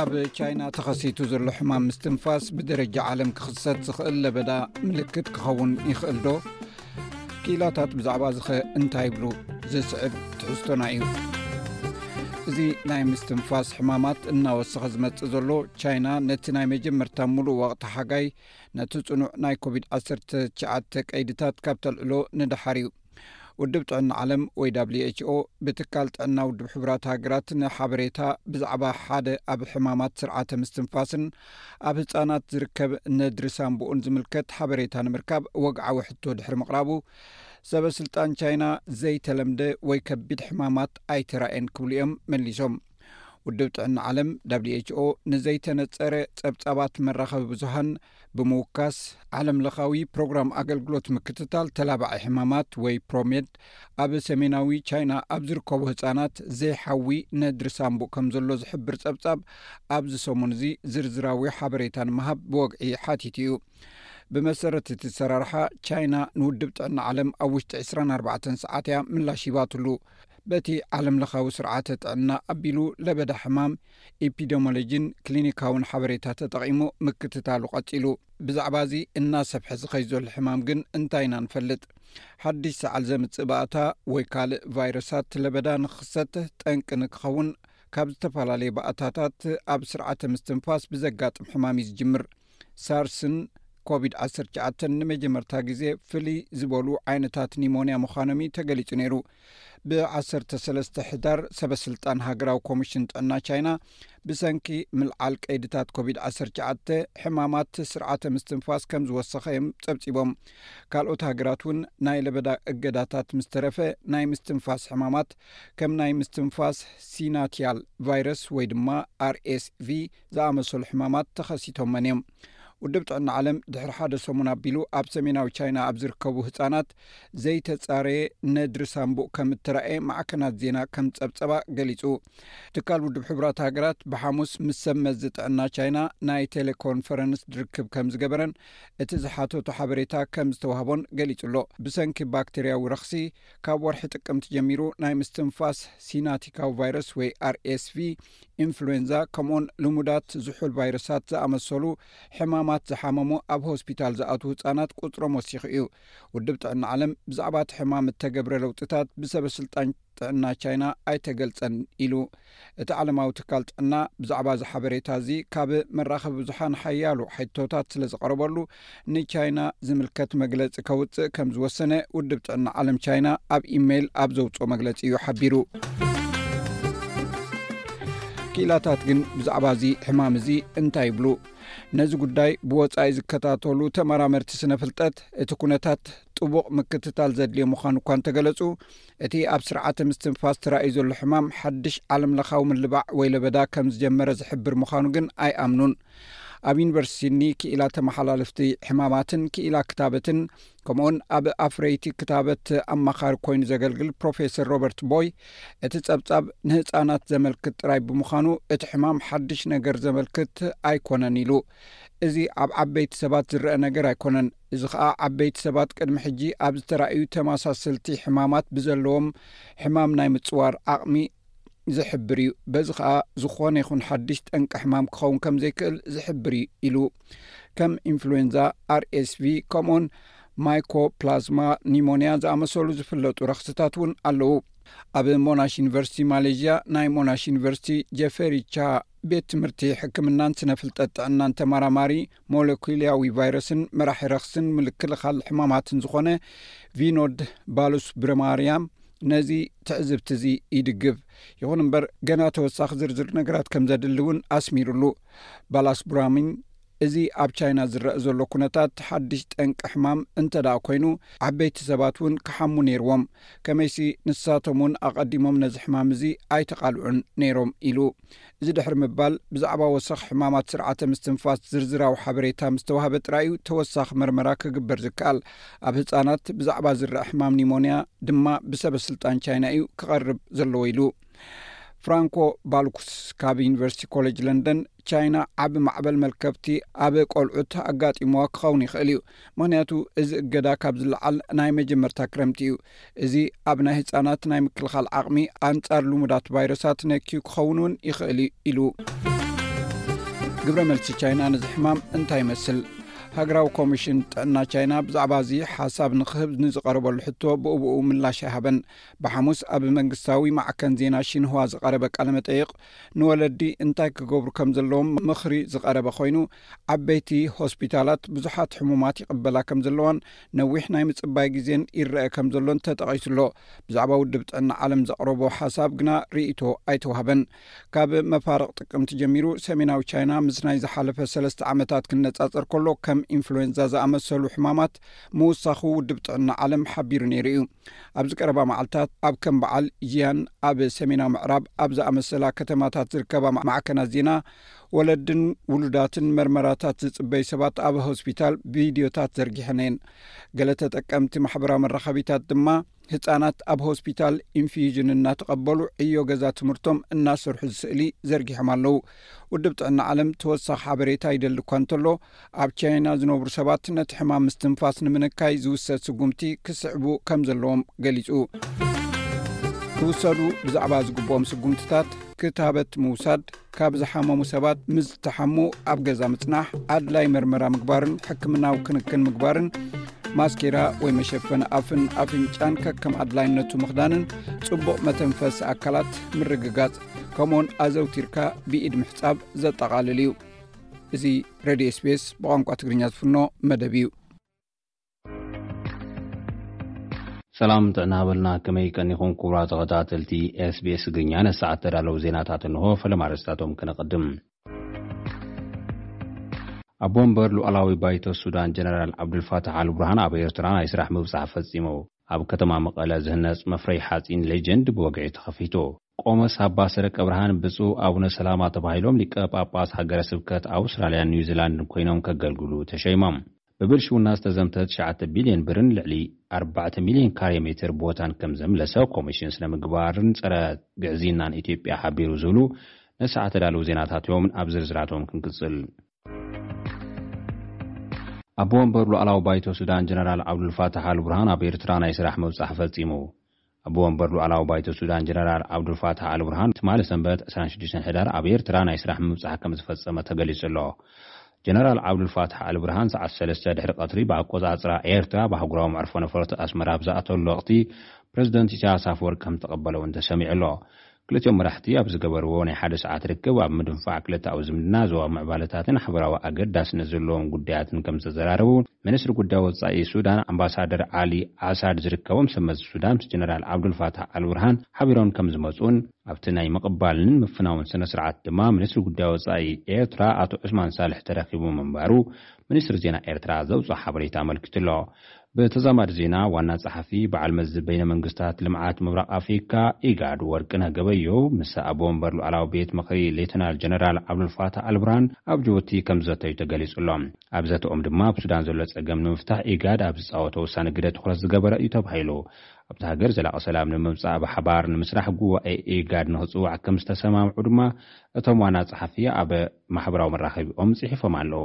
ኣብ ቻይና ተኸሲቱ ዘሎ ሕማም ምስትንፋስ ብደረጃ ዓለም ክኽሰት ዝኽእል ለበዳ ምልክት ክኸውን ይኽእል ዶ ክኢላታት ብዛዕባ ዝኸ እንታይ ይብሉ ዝስዕብ ትሕዝቶና እዩ እዚ ናይ ምስትንፋስ ሕማማት እናወሰኸ ዝመፅእ ዘሎ ቻይና ነቲ ናይ መጀመርታ ሙሉእ ወቕቲ ሓጋይ ነቲ ፅኑዕ ናይ ኮቪድ-19 ቀይድታት ካብ ተልዕሎ ንደሓር እዩ ውድብ ጥዕና ዓለም ወይ who ብትካል ጥዕና ውድብ ሕቡራት ሃገራት ንሓበሬታ ብዛዕባ ሓደ ኣብ ሕማማት ስርዓተ ምስትንፋስን ኣብ ህፃናት ዝርከብ ነድሪ ሳምቡኡን ዝምልከት ሓበሬታ ንምርካብ ወግዓዊ ሕቶ ድሕሪ ምቕራቡ ሰበስልጣን ቻይና ዘይተለምደ ወይ ከቢድ ሕማማት ኣይተራእየን ክብሉ እዮም መሊሶም ውድብ ጥዕና ዓለም who ንዘይተነፀረ ፀብፃባት መራኸቢ ብዙሃን ብምውካስ ዓለም ለኻዊ ፕሮግራም ኣገልግሎት ምክትታል ተላባዒ ሕማማት ወይ ፕሮሜድ ኣብ ሰሜናዊ ቻይና ኣብ ዝርከቡ ህፃናት ዘይሓዊ ነድሪ ሳምቡእ ከም ዘሎ ዝሕብር ፀብፃብ ኣብዚ ሰሙን እዚ ዝርዝራዊ ሓበሬታ ንምሃብ ብወግዒ ሓቲቱ እዩ ብመሰረት እቲ ሰራርሓ ቻይና ንውድብ ጥዕና ዓለም ኣብ ውሽጢ 24 ሰዓት እያ ምላሽ ሂባትሉ በቲ ዓለም ለኻዊ ስርዓተ ጥዕና ኣቢሉ ለበዳ ሕማም ኢፒደሞሎጂን ክሊኒካውን ሓበሬታ ተጠቒሙ ምክትታሉ ቐፂሉ። ብዛዕባ እዚ እናሰፍሐ ዝኸይ ዘሎ ሕማም ግን እንታይ ኢና ንፈልጥ? ሓድሽ ሰዓል ዘምፅእ ባእታ ወይ ካልእ ቫይረሳት ለበዳ ንክኽሰት ጠንቂ ንክኸውን ካብ ዝተፈላለዩ ባእታታት ኣብ ስርዓተ ምስትንፋስ ብዘጋጥም ሕማም እዩ ዝጅምር። ሳርስን ኮቪድ ዓሰርተ ትሽዓተን ንመጀመርታ ግዜ ፍልይ ዝበሉ ዓይነታት ኒሞንያ ምዃኖም እዩ ተገሊጹ ነይሩ። ብዓሰርተ ሰለስተ ሕዳር ሰበ ስልጣን ሃገራዊ ኮሚሽን ጥዕና ቻይና ብሰንኪ ምልዓል ቀይድታት ኮቪድ ዓሰርተ ትሽዓተ ሕማማት ስርዓተ ምስትንፋስ ከም ዝወሰኸ እዮም ጸብጺቦም። ካልኦት ሃገራት እውን ናይ ለበዳ እገዳታት ምስ ተረፈ ናይ ምስትንፋስ ሕማማት ከም ናይ ምስትንፋስ ሲናትያል ቫይረስ ወይ ድማ ኣርኤስቪ ዝኣመሰሉ ሕማማት ተኸሲቶመን እዮም። ውድብ ጥዕና ዓለም ድሕሪ ሓደ ሰሙን ኣቢሉ ኣብ ሰሜናዊ ቻይና ኣብ ዝርከቡ ህጻናት ዘይተጻረየ ነድሪ ሳምቡእ ከም እተራእየ ማዕከናት ዜና ከም ጸብጸባ ገሊጹ። ትካል ውድብ ሕቡራት ሃገራት ብሓሙስ ምስ ሰብ መዚ ጥዕና ቻይና ናይ ቴሌኮንፈረንስ ድርክብ ከም ዝገበረን እቲ ዝሓተቶ ሓበሬታ ከም ዝተዋህቦን ገሊጹ ኣሎ። ብሰንኪ ባክቴርያዊ ረኽሲ ካብ ወርሒ ጥቅምቲ ጀሚሩ ናይ ምስትንፋስ ሲናቲካዊ ቫይረስ ወይ RSV ኢንፍሉዌንዛ ከምኡውን ልሙዳት ዝሑል ቫይረሳት ዝኣመሰሉ ሕማማት ዝሓመሙ ኣብ ሆስፒታል ዝኣትዉ ህጻናት ቁጽሮም ወሲኹ እዩ። ውድብ ጥዕና ዓለም ብዛዕባ እቲ ሕማም እተገብረ ለውጥታት ብሰበስልጣን ጥዕና ቻይና ኣይተገልጸን ኢሉ። እቲ ዓለማዊ ትካል ጥዕና ብዛዕባ እዚ ሓበሬታ እዚ ካብ መራኸቢ ብዙሓን ሓያሎ ሕቶታት ስለ ዝቐረበሉ ንቻይና ዝምልከት መግለጺ ከውጽእ ከም ዝወሰነ ውድብ ጥዕና ዓለም ቻይና ኣብ ኢመይል ኣብ ዘውጽኦ መግለጺ እዩ ሓቢሩ ክኢላታት ግን ብዛዕባ እዚ ሕማም እዚ እንታይ ይብሉ ነዚ ጉዳይ ብወፃኢ ዝከታተሉ ተመራመርቲ ስነ ፍልጠት እቲ ኩነታት ጥቡቕ ምክትታል ዘድልዮ ምዃኑ እኳ እንተገለፁ እቲ ኣብ ስርዓተ ምስትንፋስ ተራእዩ ዘሎ ሕማም ሓድሽ ዓለም ለኻዊ ምልባዕ ወይ ለበዳ ከም ዝጀመረ ዝሕብር ምዃኑ ግን ኣይኣምኑን ኣብ ዩኒቨርሲቲ ሲድኒ ክኢላ ተመሓላለፍቲ ሕማማትን ክኢላ ክታበትን ከምኡውን ኣብ ኣፍረይቲ ክታበት ኣማኻሪ ኮይኑ ዘገልግል ፕሮፌሰር ሮበርት ቦይ እቲ ጸብጻብ ንህፃናት ዘመልክት ጥራይ ብምዃኑ እቲ ሕማም ሓድሽ ነገር ዘመልክት ኣይኮነን ኢሉ እዚ ኣብ ዓበይቲ ሰባት ዝረአ ነገር ኣይኮነን እዚ ከዓ ዓበይቲ ሰባት ቅድሚ ሕጂ ኣብ ዝተራእዩ ተመሳሰልቲ ሕማማት ብዘለዎም ሕማም ናይ ምፅዋር ዓቕሚ ዝሕብር እዩ፣ በዚ ኸኣ ዝኾነ ይኹን ሓድሽ ጠንቂ ሕማም ክኸውን ከም ዘይክእል ዝሕብር እዩ ኢሉ። ከም ኢንፍሉዌንዛ፣ ኣርኤስቪ፣ ከምኡውን ማይኮፕላዝማ ኒሞንያ ዝኣመሰሉ ዝፍለጡ ረኽስታት እውን ኣለዉ። ኣብ ሞናሽ ዩኒቨርሲቲ ማሌዥያ ናይ ሞናሽ ዩኒቨርሲቲ ጀፌሪ ቻ ቤት ትምህርቲ ሕክምናን ስነ ፍልጠት ጥዕናን ተመራማሪ ሞለኲላዊ ቫይረስን መራሒ ረኽስን ምልክልኻል ሕማማትን ዝኾነ ቪኖድ ባሉስ ብረማርያም ነዚ ትዕዝብቲ እዚ ይድግፍ ይኹን እምበር ገና ተወሳኺ ዝርዝር ነገራት ከም ዘድሊ እውን ኣስሚሩሉ ባላስ ቡራሚን እዚ ኣብ ቻይና ዝረአ ዘሎ ኩነታት ሓድሽ ጠንቂ ሕማም እንተ ደኣ ኮይኑ ዓበይቲ ሰባት እውን ክሓሙ ነይርዎም ከመይሲ ንሳቶም እውን ኣቐዲሞም ነዚ ሕማም እዚ ኣይተቓልዑን ነይሮም ኢሉ እዚ ድሕሪ ምባል ብዛዕባ ወሰኽ ሕማማት ስርዓተ ምስትንፋስ ዝርዝራዊ ሓበሬታ ምስ ተዋህበ ጥራይ እዩ ተወሳኺ መርመራ ክግበር ዝከኣል ኣብ ህፃናት ብዛዕባ ዝርእ ሕማም ኒሞንያ ድማ ብሰበስልጣን ቻይና እዩ ክቐርብ ዘለዎ ኢሉ ፍራንኮ ባልኩስ ካብ ዩኒቨርሲቲ ኮሌጅ ለንደን ቻይና ዓብ ማዕበል መልከብቲ ኣብ ቆልዑት ኣጋጢሞዋ ክኸውን ይኽእል እዩ ምኽንያቱ እዚ እገዳ ካብ ዝለዓል ናይ መጀመርታ ክረምቲ እዩ። እዚ ኣብ ናይ ህጻናት ናይ ምክልኻል ዓቕሚ ኣንጻር ልሙዳት ቫይረሳት ነክዩ ክኸውን እውን ይኽእል እዩ ኢሉ። ግብረ መልሲ ቻይና ነዚ ሕማም እንታይ ይመስል? ሃገራዊ ኮሚሽን ጥዕና ቻይና ብዛዕባ እዚ ሓሳብ ንክህብ ንዝቐረበሉ ሕቶ ብኡብኡ ምላሽ ኣይሃበን። ብሓሙስ ኣብ መንግስታዊ ማዕከን ዜና ሺንህዋ ዝቐረበ ቃለ መጠይቕ ንወለዲ እንታይ ክገብሩ ከም ዘለዎም ምኽሪ ዝቐረበ ኮይኑ ዓበይቲ ሆስፒታላት ብዙሓት ሕሙማት ይቕበላ ከም ዘለዋን ነዊሕ ናይ ምጽባይ ግዜን ይረአ ከም ዘሎን ተጠቒሱ ኣሎ። ብዛዕባ ውድብ ጥዕና ዓለም ዘቕረቦ ሓሳብ ግና ርእይቶ ኣይተዋህበን። ካብ መፋርቕ ጥቅምቲ ጀሚሩ ሰሜናዊ ቻይና ምስ ናይ ዝሓለፈ ሰለስተ ዓመታት ክነጻጸር ከሎ ከም ኢንፍሉዌንዛ ዝኣመሰሉ ሕማማት ምውሳኹ ውድብ ጥዕና ዓለም ሓቢሩ ነይሩ እዩ። ኣብዚ ቀረባ መዓልታት ኣብ ከም በዓል ዢያን ኣብ ሰሜናዊ ምዕራብ ኣብ ዝኣመሰላ ከተማታት ዝርከባ ማዕከናት ዜና ወለድን ውሉዳትን መርመራታት ዝጽበዩ ሰባት ኣብ ሆስፒታል ቪድዮታት ዘርጊሐን እየን ገለ ተጠቀምቲ ማሕበራዊ መራኸቢታት ድማ ህፃናት ኣብ ሆስፒታል ኢንፊዩዥን እናተቐበሉ ዕዮ ገዛ ትምህርቶም እናሰርሑ ዝስእሊ ዘርጊሖም ኣለዉ ውድብ ጥዕና ዓለም ተወሳኺ ሓበሬታ ይደሊ እኳ እንተሎ ኣብ ቻይና ዝነብሩ ሰባት ነቲ ሕማም ምስትንፋስ ንምንካይ ዝውሰድ ስጉምቲ ክስዕቡ ከም ዘለዎም ገሊጹ። ክውሰዱ ብዛዕባ ዝግብኦም ስጉምትታት ክታበት ምውሳድ፣ ካብ ዝሓመሙ ሰባት ምስ ዝተሓሙ ኣብ ገዛ ምጽናሕ፣ ኣድላይ መርመራ ምግባርን ሕክምናዊ ክንክን ምግባርን፣ ማስኬራ ወይ መሸፈኒ ኣፍን ኣፍንጫን ከከም ኣድላይነቱ ምኽዳንን ጽቡቕ መተንፈሲ ኣካላት ምርግጋጽ ከምኡውን ኣዘውቲርካ ብኢድ ምሕጻብ ዘጠቓልል እዩ። እዚ ረድዮ ስፔስ ብቋንቋ ትግርኛ ዝፍኖ መደብ እዩ ሰላም ጥዕና በልና ከመይ ቀኒኹም ኩቡራ ተኸታተልቲ ስbስ ትግርኛ ነሰዓት ተዳለዉ ዜናታት እንሆ ፈለማ ርስታቶም ክነቐድም ኣቦ ወንበር ሉዓላዊ ባይቶ ሱዳን ጀነራል ዓብዱልፋታሕ ኣልቡርሃን ኣብ ኤርትራ ናይ ስራሕ ምብጻሕ ፈጺሙ ኣብ ከተማ መቐለ ዝህነፅ መፍረዪ ሓፂን ሌጀንድ ብወግዒ ተኸፊቱ። ቆሞስ ኣባ ሰረቀብርሃን ብፁዕ ኣቡነ ሰላማ ተባሂሎም ሊቀ ጳጳስ ሃገረ ስብከት ኣውስትራልያን ኒውዚላንድን ኮይኖም ከገልግሉ ተሸይሞም። ብብልሽውና ዝተዘምተ ትሽዓተ ቢልዮን ብርን ልዕሊ ኣርባዕተ ሚልዮን ካሬ ሜትር ቦታን ከምዘምለሰ ኮሚሽን ስነ ምግባርን ፀረ ግዕዝይናን ኢትዮጵያ ሓቢሩ ዝብሉ ነሰዓ ተዳለዉ ዜናታት'ዮም፣ ኣብ ዝርዝራቶም ክንቅፅል። ኣቦ ወንበር ሉኣላዊ ባይቶ ሱዳን ጀነራል ዓብዱልፋታሕ ኣልቡርሃን ኣብ ኤርትራ ናይ ስራሕ ምብጻሕ ፈጺሙ። ኣቦ ወንበር ሉኣላዊ ባይቶ ሱዳን ጀነራል ዓብዱልፋታሕ ኣልቡርሃን ትማሊ ሰንበት ዕስራን ሽዱሽተን ሕዳር ኣብ ኤርትራ ናይ ስራሕ ምብጻሕ ከምዝፈጸመ ተገሊጹ'ሎ። ጀነራል ዓብዱልፋታሕ ኣልቡርሃን ሰዓት ሰለስተ ድሕሪ ቀትሪ ብኣቆጻጽራ ኤርትራ ኣብ ኣህጉራዊ መዕርፎ ነፈርቲ ኣስመራ ኣብ ዝኣተወሉ ወቕቲ ፕረዚደንት ኢሳይያስ ኣፈወርቂ ከምዝተቐበለ'ውን ተሰሚዑ'ሎ። ክልቲኦም መራሕቲ ኣብ ዝገበርዎ ናይ ሓደ ሰዓት ርክብ፣ ኣብ ምድንፋዕ ክልተኣዊ ዝምድና፣ ዞባዊ ምዕባለታትን ኣህጉራዊ ኣገዳስነት ዘለዎም ጉዳያትን ከምዝተዘራረቡ ሚኒስትሪ ጉዳይ ወጻኢ ሱዳን ኣምባሳደር ዓሊ ዓሳድ ዝርከቦም ሰብመዚ ሱዳን ምስ ጀነራል ዓብዱልፋታሕ ኣልቡርሃን ሓቢሮም ከምዝመጹን ኣብቲ ናይ ምቕባልን ምፍናውን ስነስርዓት ድማ ሚኒስትሪ ጉዳይ ወጻኢ ኤርትራ ኣቶ ዑስማን ሳልሕ ተረኺቡ ምንባሩ ሚኒስትሪ ዜና ኤርትራ ዘውጽኦ ሓበሬታ ኣመልኪቱ'ሎ። ብተዛማዲ ዜና ዋና ጸሓፊ በዓል መዚ በይነ መንግስታት ልምዓት ምብራቕ ኣፍሪካ፣ ኢጋድ፣ ወርቅነህ ገበየሁ ምስ ኣቦ ወንበር ሉኣላዊ ቤት ምኽሪ ሌተናል ጀነራል ዓብዱልፋታህ ኣልቡርሃን ኣብ ጅቡቲ ከምዝዘተዩ ተገሊፁ ኣሎ። ኣብ ዘተኦም ድማ ኣብ ሱዳን ዘሎ ፀገም ንምፍታሕ ኢጋድ ኣብ ዝፃወቶ ወሳኒ ግደ ትኹረት ዝገበረ እዩ ተባሂሉ። ኣብታ ሃገር ዘላቒ ሰላም ንምምፃእ ብሓባር ንምስራሕ ጉባኤ ኢጋድ ንኽፅዋዕ ከምዝተሰማምዑ ድማ እቶም ዋና ፀሓፊ ኣብ ማሕበራዊ መራኸቢኦም ፅሒፎም ኣለው።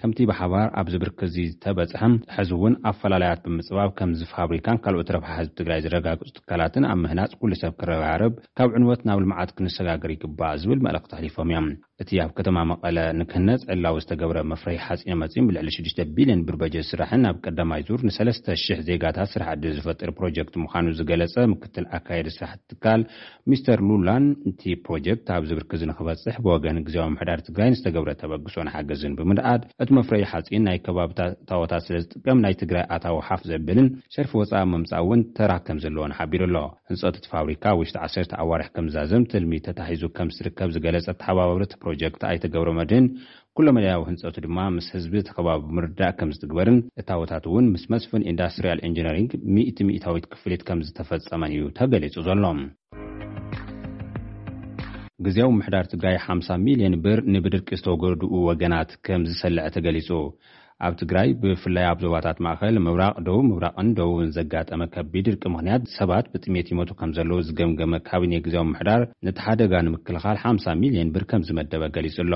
ከምቲ ብሓባር ኣብዚ ብርኪ'ዚ ዝተበጽሐ፣ ሕዚ'ውን ኣፈላላያት ብምጽባብ ከምዚ ፋብሪካን ካልኦት ረብሓ ህዝቢ ትግራይ ዝረጋግጹ ትካላትን ኣብ ምህናጽ ኩሉ ሰብ ክረባረብ፣ ካብ ዕንወት ናብ ልምዓት ክንሰጋገር ይግባእ ዝብል መልእኽቲ ኣሕሊፎም እዮም። እቲ ኣብ ከተማ መቐለ ንክህነጽ ዕላዊ ዝተገብረ መፍረዪ ሓጺነመጺን ብልዕሊ ሽዱሽተ ቢልዮን ብር በጀት ዝስራሕን ኣብ ቀዳማይ ዙር ንሰለስተ ሽሕ ዜጋታት ስራሕ ዕድል ዝፈጥር ፕሮጀክት ምዃኑ ዝገለጸ ምክትል ኣካያዲ ስራሕ'ቲ ትካል ሚስተር ሉላን እቲ ፕሮጀክት ኣብዚ ብርኪ እዚ ንክበፅሕ ብወገን ግዝያዊ ምምሕዳር ትግራይ ንዝተገብረ ተበግሶን ሓገዝን ብምንኣድ እቲ መፍረዪ ሓፂን ናይ ከባብታት እታወታት ስለዝጥቀም ናይ ትግራይ ኣታዊ ሓፍ ዘብልን ሸርፊ ወፃኢ ኣብ ምምፃእ እውን ተራ ከምዘለዎን ሓቢሩ ኣሎ። ህንፀት እቲ ፋብሪካ ኣብ ውሽጢ ዓሰርተ ኣዋርሕ ከምዝዛዘም ትልሚ ተታሒዙ ከምዝርከብ ዝገለፀ ኣተሓባባሪ እቲ ፕሮጀክት ኣይተ ገብረመድህን ኩለመዳያዊ ህንፀቱ ድማ ምስ ህዝቢ እቲ ከባቢ ብምርድዳእ ከምዝትግበርን እታወታት እውን ምስ መስፍን ኢንዳስትሪያል ኢንጂነሪንግ ሚእቲ ሚኢታዊት ክፍሊት ከምዝተፈፀመን እዩ ተገሊፁ ዘሎ። ግዝያዊ ምምሕዳር ትግራይ ሓምሳ ሚሊየን ብር ንብድርቂ ዝተጎድኡ ወገናት ከምዝሰለዐ ተገሊፁ። ኣብ ትግራይ ብፍላይ ኣብ ዞባታት ማእኸል፣ ምብራቕ፣ ደቡብ ምብራቕን ደቡብን ዘጋጠመ ከቢድ ድርቂ ምኽንያት ሰባት ብጥምየት ይሞቱ ከምዘለዉ ዝገምገመ ካቢኔ ግዝያዊ ምምሕዳር ነቲ ሓደጋ ንምክልኻል ሓምሳ ሚሊየን ብር ከምዝመደበ ገሊፁ ኣሎ።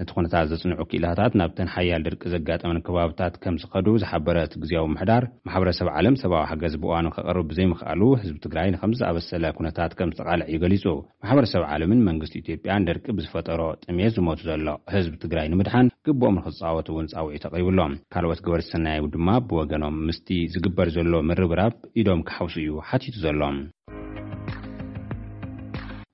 ነቲ ኩነታት ዘፅንዑ ክኢላታት ናብተን ሓያል ድርቂ ዘጋጠመን ከባብታት ከምዝኸዱ ዝሓበረ እቲ ግዝያዊ ምምሕዳር ማሕበረሰብ ዓለም ሰብኣዊ ሓገዝ ብእዋኑ ከቕርብ ብዘይምኽኣሉ ህዝቢ ትግራይ ንኸምዝኣበሰለ ኩነታት ከምዝተቓልዐ እዩ ገሊፁ። ማሕበረሰብ ዓለምን መንግስቲ ኢትዮጵያን ድርቂ ብዝፈጠሮ ጥምየት ዝሞቱ ዘሎ ህዝቢ ትግራይ ንምድሓን ግቡኦም ንኽፃወቱ እውን ፃውዒት ኣቕሪቡ ኣሎ። ካልኦት ገበርቲ ሰናይ ድማ ብወገኖም ምስቲ ዝግበር ዘሎ ምርብራብ ኢዶም ክሓውሱ እዩ ሓቲቱ ዘሎ።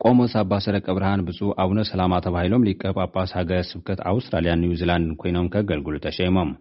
ቆሞስ ኣባ ሰረቀብርሃን ብፁዕ ኣቡነ ሰላማ ተባሂሎም ሊቀ ጳጳስ ሃገረ ስብከት ኣውስትራልያን ኒውዚላንድን ኮይኖም ከገልግሉ ተሸይሞም።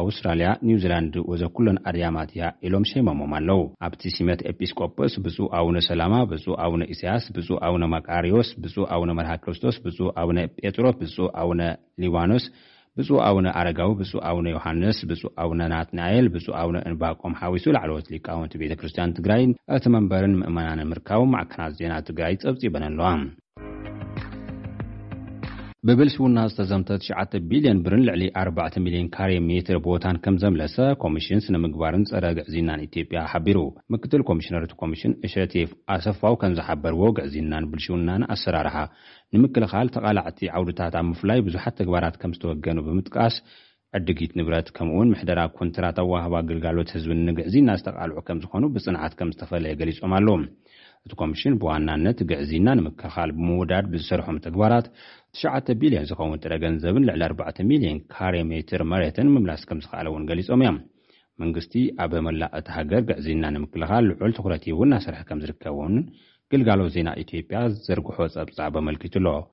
ኣውስትራልያ፣ ኒውዚላንድ ወዘ ኩለን ኣድያማት እያ ኢሎም ሸይሞሞም ኣለው። ኣብቲ ሲመት ኤጲስቆጶስ ብፁዕ ኣውነ ሰላማ፣ ብፁዕ ኣውነ ኢሳያስ፣ ብፁዕ ኣውነ መቃርዮስ፣ ብፁዕ ኣውነ መርሃ ክርስቶስ፣ ብፁዕ ኣውነ ጴጥሮስ፣ ብፁዕ ኣውነ ሊባኖስ፣ ብፁዕ ኣውነ ኣረጋዊ፣ ብፁዕ ኣውነ ዮሓንስ፣ ብፁዕ ኣውነ ናትናኤል፣ ብፁዕ ኣውነ እንባቆም ሓዊሱ ላዕለዎት ሊቃውንቲ ቤተ ክርስቲያን ትግራይን እቲ መንበርን ምእመናንን ምርካቦም ማዕከናት ዜና ትግራይ ጸብጺበን ኣለዋ። ብብልሽውና ዝተዘምተ ትሽዓተ ቢልዮን ብርን ልዕሊ ኣርባዕተ ሚልዮን ካሬ ሜትር ቦታን ከምዘምለሰ ኮሚሽን ስነ ምግባርን ፀረ ግዕዝይናን ኢትዮጵያ ሓቢሩ። ምክትል ኮሚሽነር እቲ ኮሚሽን እሸቴፍ ኣሰፋው ከምዝሓበርዎ ግዕዝይናን ብልሽውናን ኣሰራርሓ ንምክልኻል ተቓላዕቲ ዓውድታት ኣብ ምፍላይ ብዙሓት ተግባራት ከምዝተወገኑ ብምጥቃስ ዕድጊት ንብረት ከምኡ እውን ምሕደራ ኮንትራት ኣወሃህባ ግልጋሎት ህዝቢ ንግዕዝይና ዝተቃልዑ ከምዝኾኑ ብፅንዓት ከምዝተፈለየ ገሊፆም ኣለው። እቲ ኮሚሽን ብዋናነት ግዕዝይና ንምክልኻል ብምውዳድ ብዝሰርሖም ተግባራት ትሽዓተ ቢሊየን ዝኸውን ጥረ ገንዘብን ልዕሊ ኣርባዕተ ሚሊየን ካሬ ሜትር መሬትን ምምላስ ከምዝኸኣለ እውን ገሊፆም እዮም። መንግስቲ ኣብ መላእ እታ ሃገር ግዕዝይና ንምክልኻል ልዑል ትኹረት ሂቡ እናሰርሐ ከምዝርከብ እውን ግልጋሎት ዜና ኢትዮጵያ ዝዘርግሖ ፀብፃብ ኣመልኪቱ ኣሎ።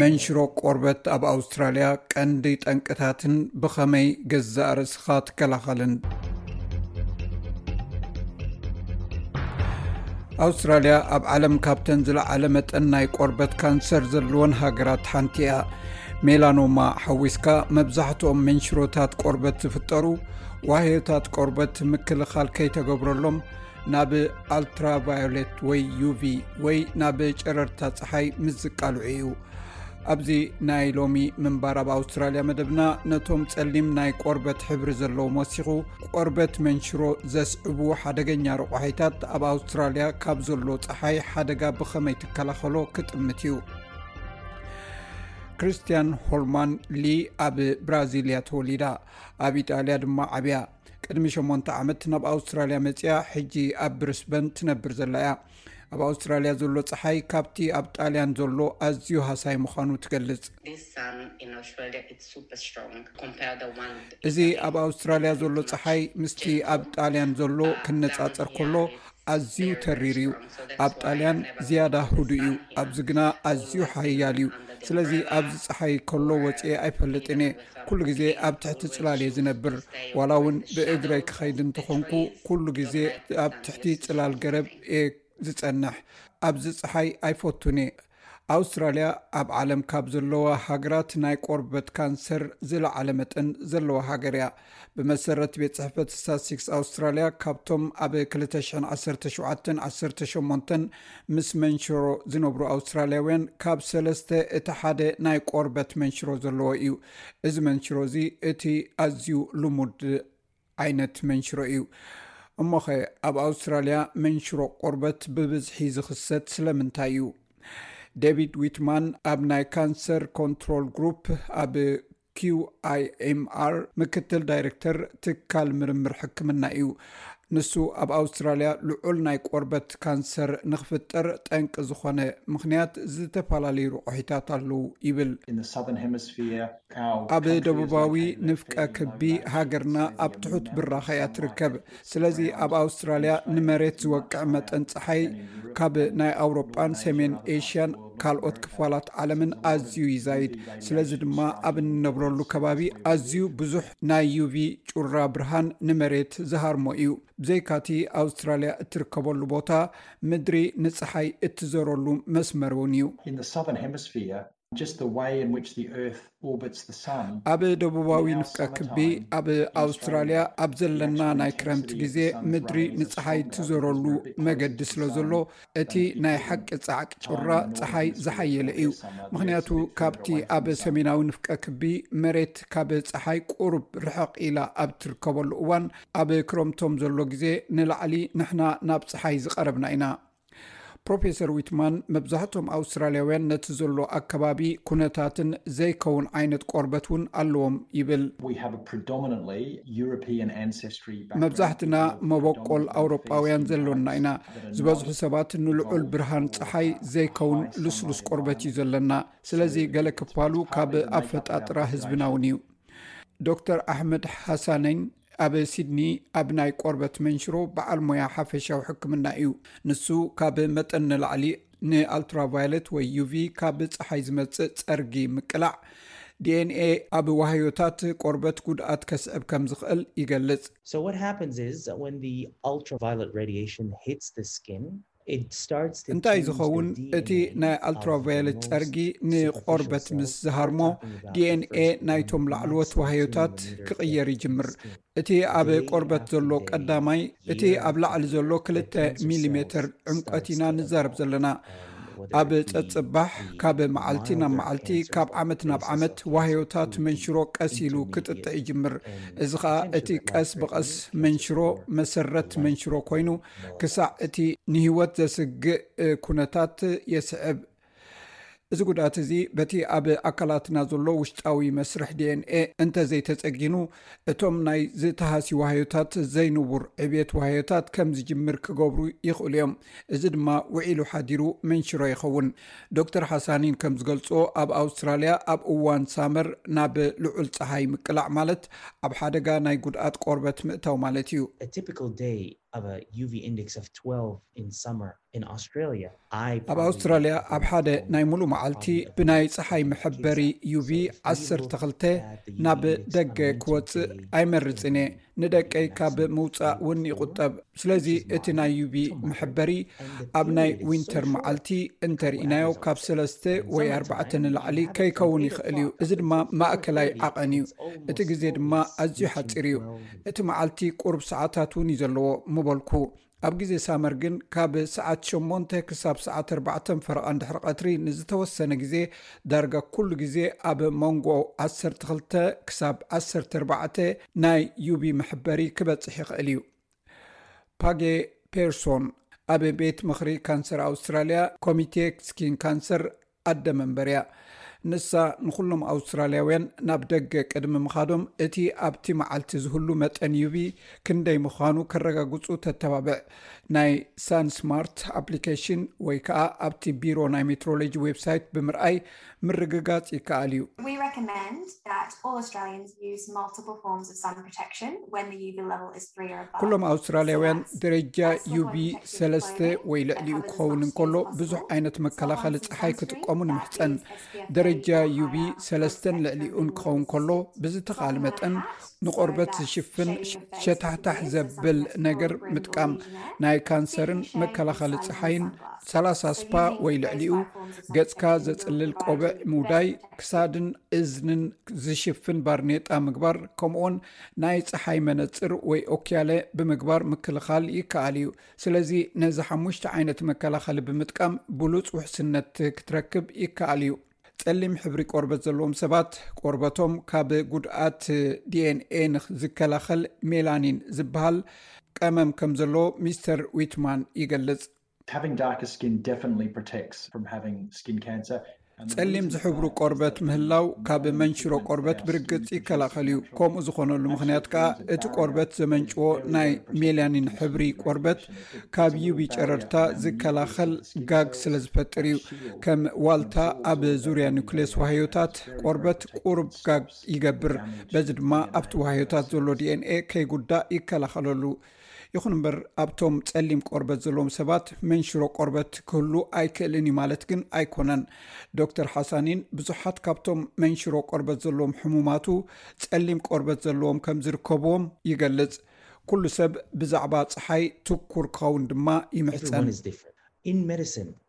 መንሽሮ ቆርበት ኣብ ኣውስትራልያ ቀንዲ ጠንቅታትን ብኸመይ ገዛእ ርእስ ኻ ትከላኸልን ኣውስትራልያ ኣብ ዓለም ካብተን ዝለዓለ መጠን ናይ ቆርበት ካንሰር ዘለዎን ሃገራት ሓንቲ እያ ሜላኖማ ሓዊስካ መብዛሕትኦም መንሽሮታት ቆርበት ዝፍጠሩ ዋህዮታት ቆርበት ምክልኻል ከይተገብረሎም ናብ ኣልትራቫዮለት ወይ ዩቪ ወይ ናብ ጨረርታ ፀሓይ ምስ ዝቃልዑ እዩ ኣብዚ ናይ ሎሚ ምንባር ኣብ ኣውስትራልያ መደብና ነቶም ጸሊም ናይ ቆርበት ሕብሪ ዘለዎም ወሲኹ ቆርበት መንሽሮ ዘስዕቡ ሓደገኛ ረቑሒታት ኣብ ኣውስትራልያ ካብ ዘሎ ፀሓይ ሓደጋ ብኸመይ ትከላኸሎ ክጥምት እዩ ክርስትያን ሆልማን ሊ ኣብ ብራዚልያ ተወሊዳ ኣብ ኢጣልያ ድማ ዓብያ ቅድሚ 8 ዓመት ናብ ኣውስትራልያ መፅያ ሕጂ ኣብ ብሪስበን ትነብር ዘላ እያ ኣብ ኣውስትራልያ ዘሎ ፀሓይ ካብቲ ኣብ ጣልያን ዘሎ ኣዝዩ ሃሳይ ምዃኑ ትገልጽ። እዚ ኣብ ኣውስትራልያ ዘሎ ፀሓይ ምስቲ ኣብ ጣልያን ዘሎ ክነፃፀር ከሎ ኣዝዩ ተሪር እዩ። ኣብ ጣልያን ዝያዳ ህዱእ እዩ፣ ኣብዚ ግና ኣዝዩ ሓያል እዩ። ስለዚ ኣብዚ ፀሓይ ከሎ ወጺኤ ኣይፈልጥን እየ። ኩሉ ግዜ ኣብ ትሕቲ ጽላል እየ ዝነብር፣ ዋላ እውን ብእግረይ ክኸይድ እንተኾንኩ ኩሉ ግዜ ኣብ ትሕቲ ጽላል ገረብ እየ ዝጸንሕ። ኣብዚ ጸሓይ ኣይፈቱን እየ። ኣውስትራልያ ኣብ ዓለም ካብ ዘለዋ ሃገራት ናይ ቆርበት ካንሰር ዝለዓለ መጠን ዘለዋ ሃገር እያ። ብመሰረት ቤት ጽሕፈት ስታትስቲክስ ኣውስትራልያ ካብቶም ኣብ ክልተ ሽሕን ዓሰርተ ሸውዓተን ዓሰርተ ሸሞንተን ምስ መንሽሮ ዝነብሩ ኣውስትራልያውያን ካብ ሰለስተ እቲ ሓደ ናይ ቆርበት መንሽሮ ዘለዎ እዩ። እዚ መንሽሮ እዚ እቲ ኣዝዩ ልሙድ ዓይነት መንሽሮ እዩ። እሞኸ ኣብ ኣውስትራልያ መንሽሮ ቆርበት ብብዝሒ ዝኽሰት ስለምንታይ እዩ? ዴቪድ ዊትማን ኣብ ናይ ካንሰር ኮንትሮል ግሩፕ ኣብ QIMR ምክትል ዳይረክተር ትካል ምርምር ሕክምና እዩ። ንሱ ኣብ ኣውስትራልያ ልዑል ናይ ቆርበት ካንሰር ንክፍጠር ጠንቂ ዝኾነ ምኽንያት ዝተፈላለዩ ርቑሒታት ኣለው ይብል። ኣብ ደቡባዊ ንፍቀ ክቢ ሃገርና ኣብ ትሑት ብራኸ እያ ትርከብ። ስለዚ ኣብ ኣውስትራልያ ንመሬት ዝወቅዕ መጠን ፀሓይ ካብ ናይ ኣውሮጳን ሰሜን ኤሽያን ካልኦት ክፋላት ዓለምን ኣዝዩ ይዛይድ። ስለዚ ድማ ኣብ እንነብረሉ ከባቢ ኣዝዩ ብዙሕ ናይ ዩቪ ጩራ ብርሃን ንመሬት ዝሃርሞ እዩ። ብዘይካቲ ኣውስትራልያ እትርከበሉ ቦታ ምድሪ ንፀሓይ እትዘረሉ መስመር እውን እዩ። ኣብ ደቡባዊ ንፍቀ ክቢ ኣብ ኣውስትራልያ ኣብ ዘለና ናይ ክረምቲ ግዜ ምድሪ ንፀሓይ ትዞረሉ መገዲ ስለ ዘሎ እቲ ናይ ሓቂ ፃዕቂ ጩራ ፀሓይ ዝሓየለ እዩ ምክንያቱ ካብቲ ኣብ ሰሜናዊ ንፍቀ ክቢ መሬት ካብ ፀሓይ ቁሩብ ርሕቕ ኢላ ኣብ ትርከበሉ እዋን ኣብ ክረምቶም ዘሎ ግዜ ንላዕሊ ንሕና ናብ ፀሓይ ዝቀረብና ኢና። ፕሮፌሰር ዊትማን መብዛሕቶም ኣውስትራልያውያን ነቲ ዘሎ ኣከባቢ ኩነታትን ዘይከውን ዓይነት ቆርበት እውን ኣለዎም ይብል። መብዛሕትና መበቆል ኣውሮጳውያን ዘሎና ኢና። ዝበዝሑ ሰባት ንልዑል ብርሃን ፀሓይ ዘይከውን ልስሉስ ቆርበት እዩ ዘለና። ስለዚ ገለ ክፋሉ ካብ ኣፈጣጥራ ህዝብና እውን እዩ። ዶክተር ኣሕመድ ሓሳነኝ ኣብ ሲድኒ ኣብ ናይ ቆርበት መንሽሮ በዓል ሞያ ሓፈሻዊ ሕክምና እዩ። ንሱ ካብ መጠን ንላዕሊ ንኣልትራቫዮለት ወይ ዩቪ ካብ ጸሓይ ዝመጽእ ጸርጊ ምቅላዕ ዲኤንኤ ኣብ ዋህዮታት ቆርበት ጉድኣት ከስዕብ ከም ዝኽእል ይገልጽ። So what happens is that when the ultraviolet radiation hits the skin, እንታይ ዝኸውን እቲ ናይ ኣልትራቫዮለት ጸርጊ ንቆርበት ምስ ዝሃርሞ dna ናይቶም ላዕለዎት ዋህዮታት ክቕየር ይጅምር እቲ ኣብ ቆርበት ዘሎ ቀዳማይ እቲ ኣብ ላዕሊ ዘሎ ክልተ ሚሊሜተር ዕምቀት ኢና ንዛረብ ዘለና ኣብ ጸጽባሕ ካብ መዓልቲ ናብ መዓልቲ ካብ ዓመት ናብ ዓመት ዋህዮታት መንሽሮ ቀስ ኢሉ ክጥጥዕ ይጅምር እዚ ኸኣ እቲ ቀስ ብቐስ መንሽሮ መሰረት መንሽሮ ኮይኑ ክሳዕ እቲ ንህይወት ዘስግእ ኵነታት የስዕብ። እዚ ጕድኣት እዚ በቲ ኣብ ኣካላትና ዘሎ ውሽጣዊ መስርሕ ዲኤንኤ እንተ ዘይተጸጊኑ፣ እቶም ናይ ዝተሃስዩ ዋህዮታት ዘይንቡር ዕብየት ዋህዮታት ከም ዝጅምር ክገብሩ ይኽእሉ እዮም፣ እዚ ድማ ውዒሉ ሓዲሩ መንሽሮ ይኸውን። ዶክተር ሓሳኒን ከም ዝገልፅዎ ኣብ ኣውስትራልያ ኣብ እዋን ሳመር ናብ ልዑል ፀሓይ ምቅላዕ ማለት ኣብ ሓደጋ ናይ ጉድኣት ቆርበት ምእታው ማለት እዩ። ኣብ ኣውስትራልያ ኣብ ሓደ ናይ ሙሉእ መዓልቲ ብናይ ፀሓይ መሐበሪ ዩቪ ዓሰርተ ክልተ ናብ ደገ ክወፅእ ኣይመርፅን እየ። ንደቀይ ካብ ምውፃእ ውን ይቁጠብ ስለዚ እቲ ናይ ዩቢ መሐበሪ ኣብ ናይ ዊንተር መዓልቲ እንተርኢናዮ ካብ ሰለስተ ወይ ኣርባዕተ ንላዕሊ ከይከውን ይኽእል እዩ እዚ ድማ ማእከላይ ዓቐን እዩ እቲ ግዜ ድማ ኣዝዩ ሓፂር እዩ እቲ መዓልቲ ቁርብ ሰዓታት ውን እዩ ዘለዎ ምበልኩ ኣብ ግዜ ሳመር ግን ካብ ሰዓት ሸሞንተ ክሳብ ሰዓት ኣርባዕተን ፈረቓን ድሕሪ ቐትሪ ንዝተወሰነ ግዜ ዳርጋ ኩሉ ግዜ ኣብ መንጎ ዓሰርተ ክልተ ክሳብ ዓሰርተ ኣርባዕተ ናይ ዩቪ መሕበሪ ክበጽሕ ይኽእል እዩ። ፓጌ ፔርሶን ኣብ ቤት ምኽሪ ካንሰር ኣውስትራልያ ኮሚቴ ስኪን ካንሰር ኣደ መንበር እያ። ንሳ ንዅሎም ኣውስትራልያውያን ናብ ደገ ቅድሚ ምኻዶም እቲ ኣብቲ መዓልቲ ዝህሉ መጠን ዩቪ ክንደይ ምዃኑ ከረጋግጹ ተተባብዕ። ናይ ሳንስማርት ኣፕሊኬሽን ወይ ከኣ ኣብቲ ቢሮ ናይ ሜትሮሎጂ ዌብሳይት ብምርኣይ ምርግጋጽ ይከኣል እዩ። ኩሎም ኣውስትራልያውያን ደረጃ ዩv ሰለስተ ወይ ልዕሊኡ ክኸውን እንከሎ ብዙሕ ዓይነት መከላኸሊ ፀሓይ ክጥቀሙ ንምሕፀን ደረጃ ዩv ሰለስተን ልዕሊኡን ክኸውን ከሎ ብዝተካል መጠን ንቆርበት ዝሽፍን ሸታሕታሕ ዘብል ነገር ምጥቃም ናይ ካንሰርን መከላኸሊ ፀሓይን ሰላ ስፓ ወይ ልዕሊኡ ገፅካ ዘፅልል ቆብዕ ምውዳይ ክሳድን እዝንን ዝሽፍን ባርኔጣ ምግባር ከምኡውን ናይ ፀሓይ መነፅር ወይ ኦክያለ ብምግባር ምክልኻል ይከኣል እዩ ስለዚ ነዚ ሓሙሽተ ዓይነት መከላኸሊ ብምጥቃም ብሉፅ ውሕስነት ክትረክብ ይከኣል እዩ ጸሊም ሕብሪ ቆርበት ዘለዎም ሰባት ቆርበቶም ካብ ጉድኣት ዲኤንኤ ንዝከላኸል ሜላኒን ዝበሃል ቀመም ከም ዘለዎ ሚስተር ዊትማን ይገልጽ Having darker skin definitely protects from having skin cancer. ጸሊም ዝሕብሩ ቆርበት ምህላው ካብ መንሽሮ ቆርበት ብርግጽ ይከላኸል እዩ። ከምኡ ዝኾነሉ ምኽንያት ከኣ እቲ ቆርበት ዘመንጭዎ ናይ ሜላኒን ሕብሪ ቆርበት ካብ ዩቪ ጨረርታ ዝከላኸል ጋግ ስለ ዝፈጥር እዩ። ከም ዋልታ ኣብ ዙርያ ኑክሌስ ዋህዮታት ቆርበት ቁሩብ ጋግ ይገብር፣ በዚ ድማ ኣብቲ ዋህዮታት ዘሎ ዲኤንኤ ከይጉዳእ ይከላኸለሉ። ይኹን እምበር ኣብቶም ጸሊም ቆርበት ዘለዎም ሰባት መንሽሮ ቆርበት ክህሉ ኣይክእልን እዩ ማለት ግን ኣይኮነን። ዶክተር ሓሳኒን ብዙሓት ካብቶም መንሽሮ ቆርበት ዘለዎም ሕሙማቱ ጸሊም ቆርበት ዘለዎም ከም ዝርከብዎም ይገልጽ። ኩሉ ሰብ ብዛዕባ ጸሓይ ትኩር ክኸውን ድማ ይምሕጸን።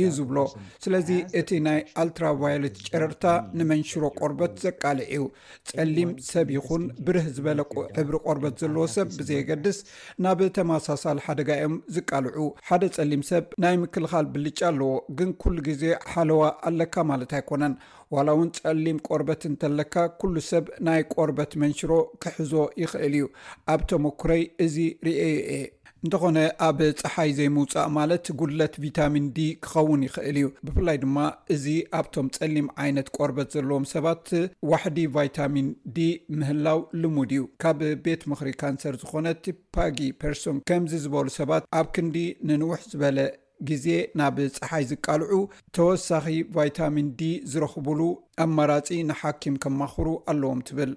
እዩ ዝብሎ ስለዚ እቲ ናይ ኣልትራቫዮለት ጨረርታ ንመንሽሮ ቆርበት ዘቃልዕ እዩ ፀሊም ሰብ ይኹን ብርህ ዝበለ ሕብሪ ቆርበት ዘለዎ ሰብ ብዘየገድስ ናብ ተመሳሳሊ ሓደጋ እዮም ዝቃልዑ ሓደ ፀሊም ሰብ ናይ ምክልኻል ብልጫ ኣለዎ ግን ኩሉ ግዜ ሓለዋ ኣለካ ማለት ኣይኮነን ዋላ እውን ፀሊም ቆርበት እንተለካ ኩሉ ሰብ ናይ ቆርበት መንሽሮ ክሕዞ ይኽእል እዩ ኣብ ተመኩረይ እዚ ርኤዩ እየ እንተኾነ ኣብ ጸሓይ ዘይምውጻእ ማለት ጉድለት ቪታሚን ዲ ክኸውን ይኽእል እዩ፣ ብፍላይ ድማ እዚ ኣብቶም ጸሊም ዓይነት ቆርበት ዘለዎም ሰባት ዋሕዲ ቫይታሚን ዲ ምህላው ልሙድ እዩ። ካብ ቤት ምኽሪ ካንሰር ዝኾነት ፓጊ ፐርሶን ከምዚ ዝበሉ ሰባት ኣብ ክንዲ ንንውሕ ዝበለ ግዜ ናብ ጸሓይ ዝቃልዑ ተወሳኺ ቫይታሚን ዲ ዝረኽቡሉ ኣማራጺ ንሓኪም ከማኽሩ ኣለዎም ትብል።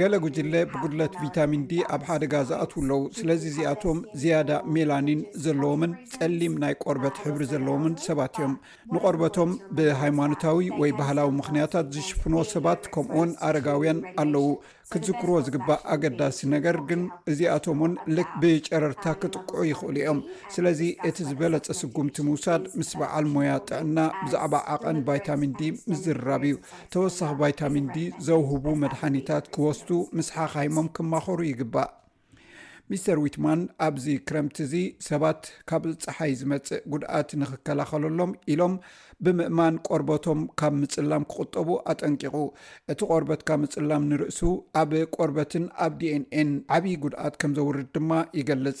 ገለ ጉጅለ ብጉድለት ቪታሚን ዲ ኣብ ሓደጋ ዝኣትዉ ኣለዉ፣ ስለዚ እዚኣቶም ዝያዳ ሜላኒን ዘለዎምን ጸሊም ናይ ቆርበት ሕብሪ ዘለዎምን ሰባት እዮም። ንቆርበቶም ብሃይማኖታዊ ወይ ባህላዊ ምኽንያታት ዝሽፍንዎ ሰባት ከምኡውን ኣረጋውያን ኣለዉ፣ ክትዝክርዎ ዝግባእ ኣገዳሲ ነገር ግን እዚኣቶም እውን ልክ ብጨረርታ ክጥቅዑ ይኽእሉ እዮም። ስለዚ እቲ ዝበለጸ ስጉምቲ ምውሳድ ምስ በዓል ሞያ ጥዕና ብዛዕባ ዓቐን ቫይታሚን ዲ ምዝርራብ እዩ። ተወሳኺ ቫይታሚን ዲ ዘውህቡ መድሓኒታት ክወስዱ ምስ ሓኻይሞም ክማኸሩ ይግባእ። ሚስተር ዊትማን ኣብዚ ክረምቲ እዚ ሰባት ካብ ፀሓይ ዝመፅእ ጉድኣት ንክከላኸለሎም ኢሎም ብምእማን ቆርበቶም ካብ ምፅላም ክቁጠቡ ኣጠንቂቑ እቲ ቆርበትካ ምፅላም ንርእሱ ኣብ ቆርበትን ኣብ ዲኤንኤን ዓብዪ ጉድኣት ከም ዘውርድ ድማ ይገልፅ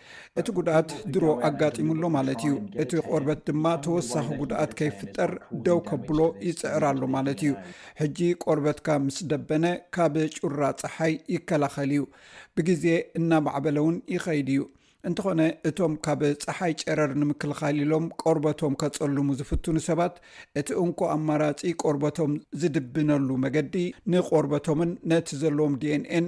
እቲ ጉድኣት ድሮ ኣጋጢሙ ኣሎ ማለት እዩ። እቲ ቆርበት ድማ ተወሳኺ ጉድኣት ከይፍጠር ደው ከብሎ ይፅዕር ኣሎ ማለት እዩ። ሕጂ ቆርበትካ ምስ ደበነ ካብ ጩራ ፀሓይ ይከላኸል እዩ። ብግዜ እናማዕበለ እውን ይኸይድ እዩ። እንተኾነ እቶም ካብ ፀሓይ ጨረር ንምክልኻል ኢሎም ቆርበቶም ከፀልሙ ዝፍትኑ ሰባት እቲ እንኮ ኣማራፂ ቆርበቶም ዝድብነሉ መገዲ ንቆርበቶምን ነቲ ዘለዎም ዲኤንኤን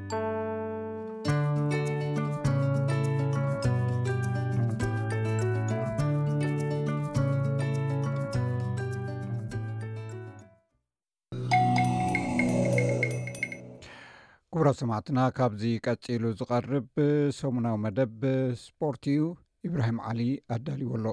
ክቡራ ሰማዕትና ካብዚ ቀፂሉ ዝቐርብ ሰሙናዊ መደብ ስፖርት እዩ ኢብራሂም ዓሊ ኣዳልዎ ኣሎ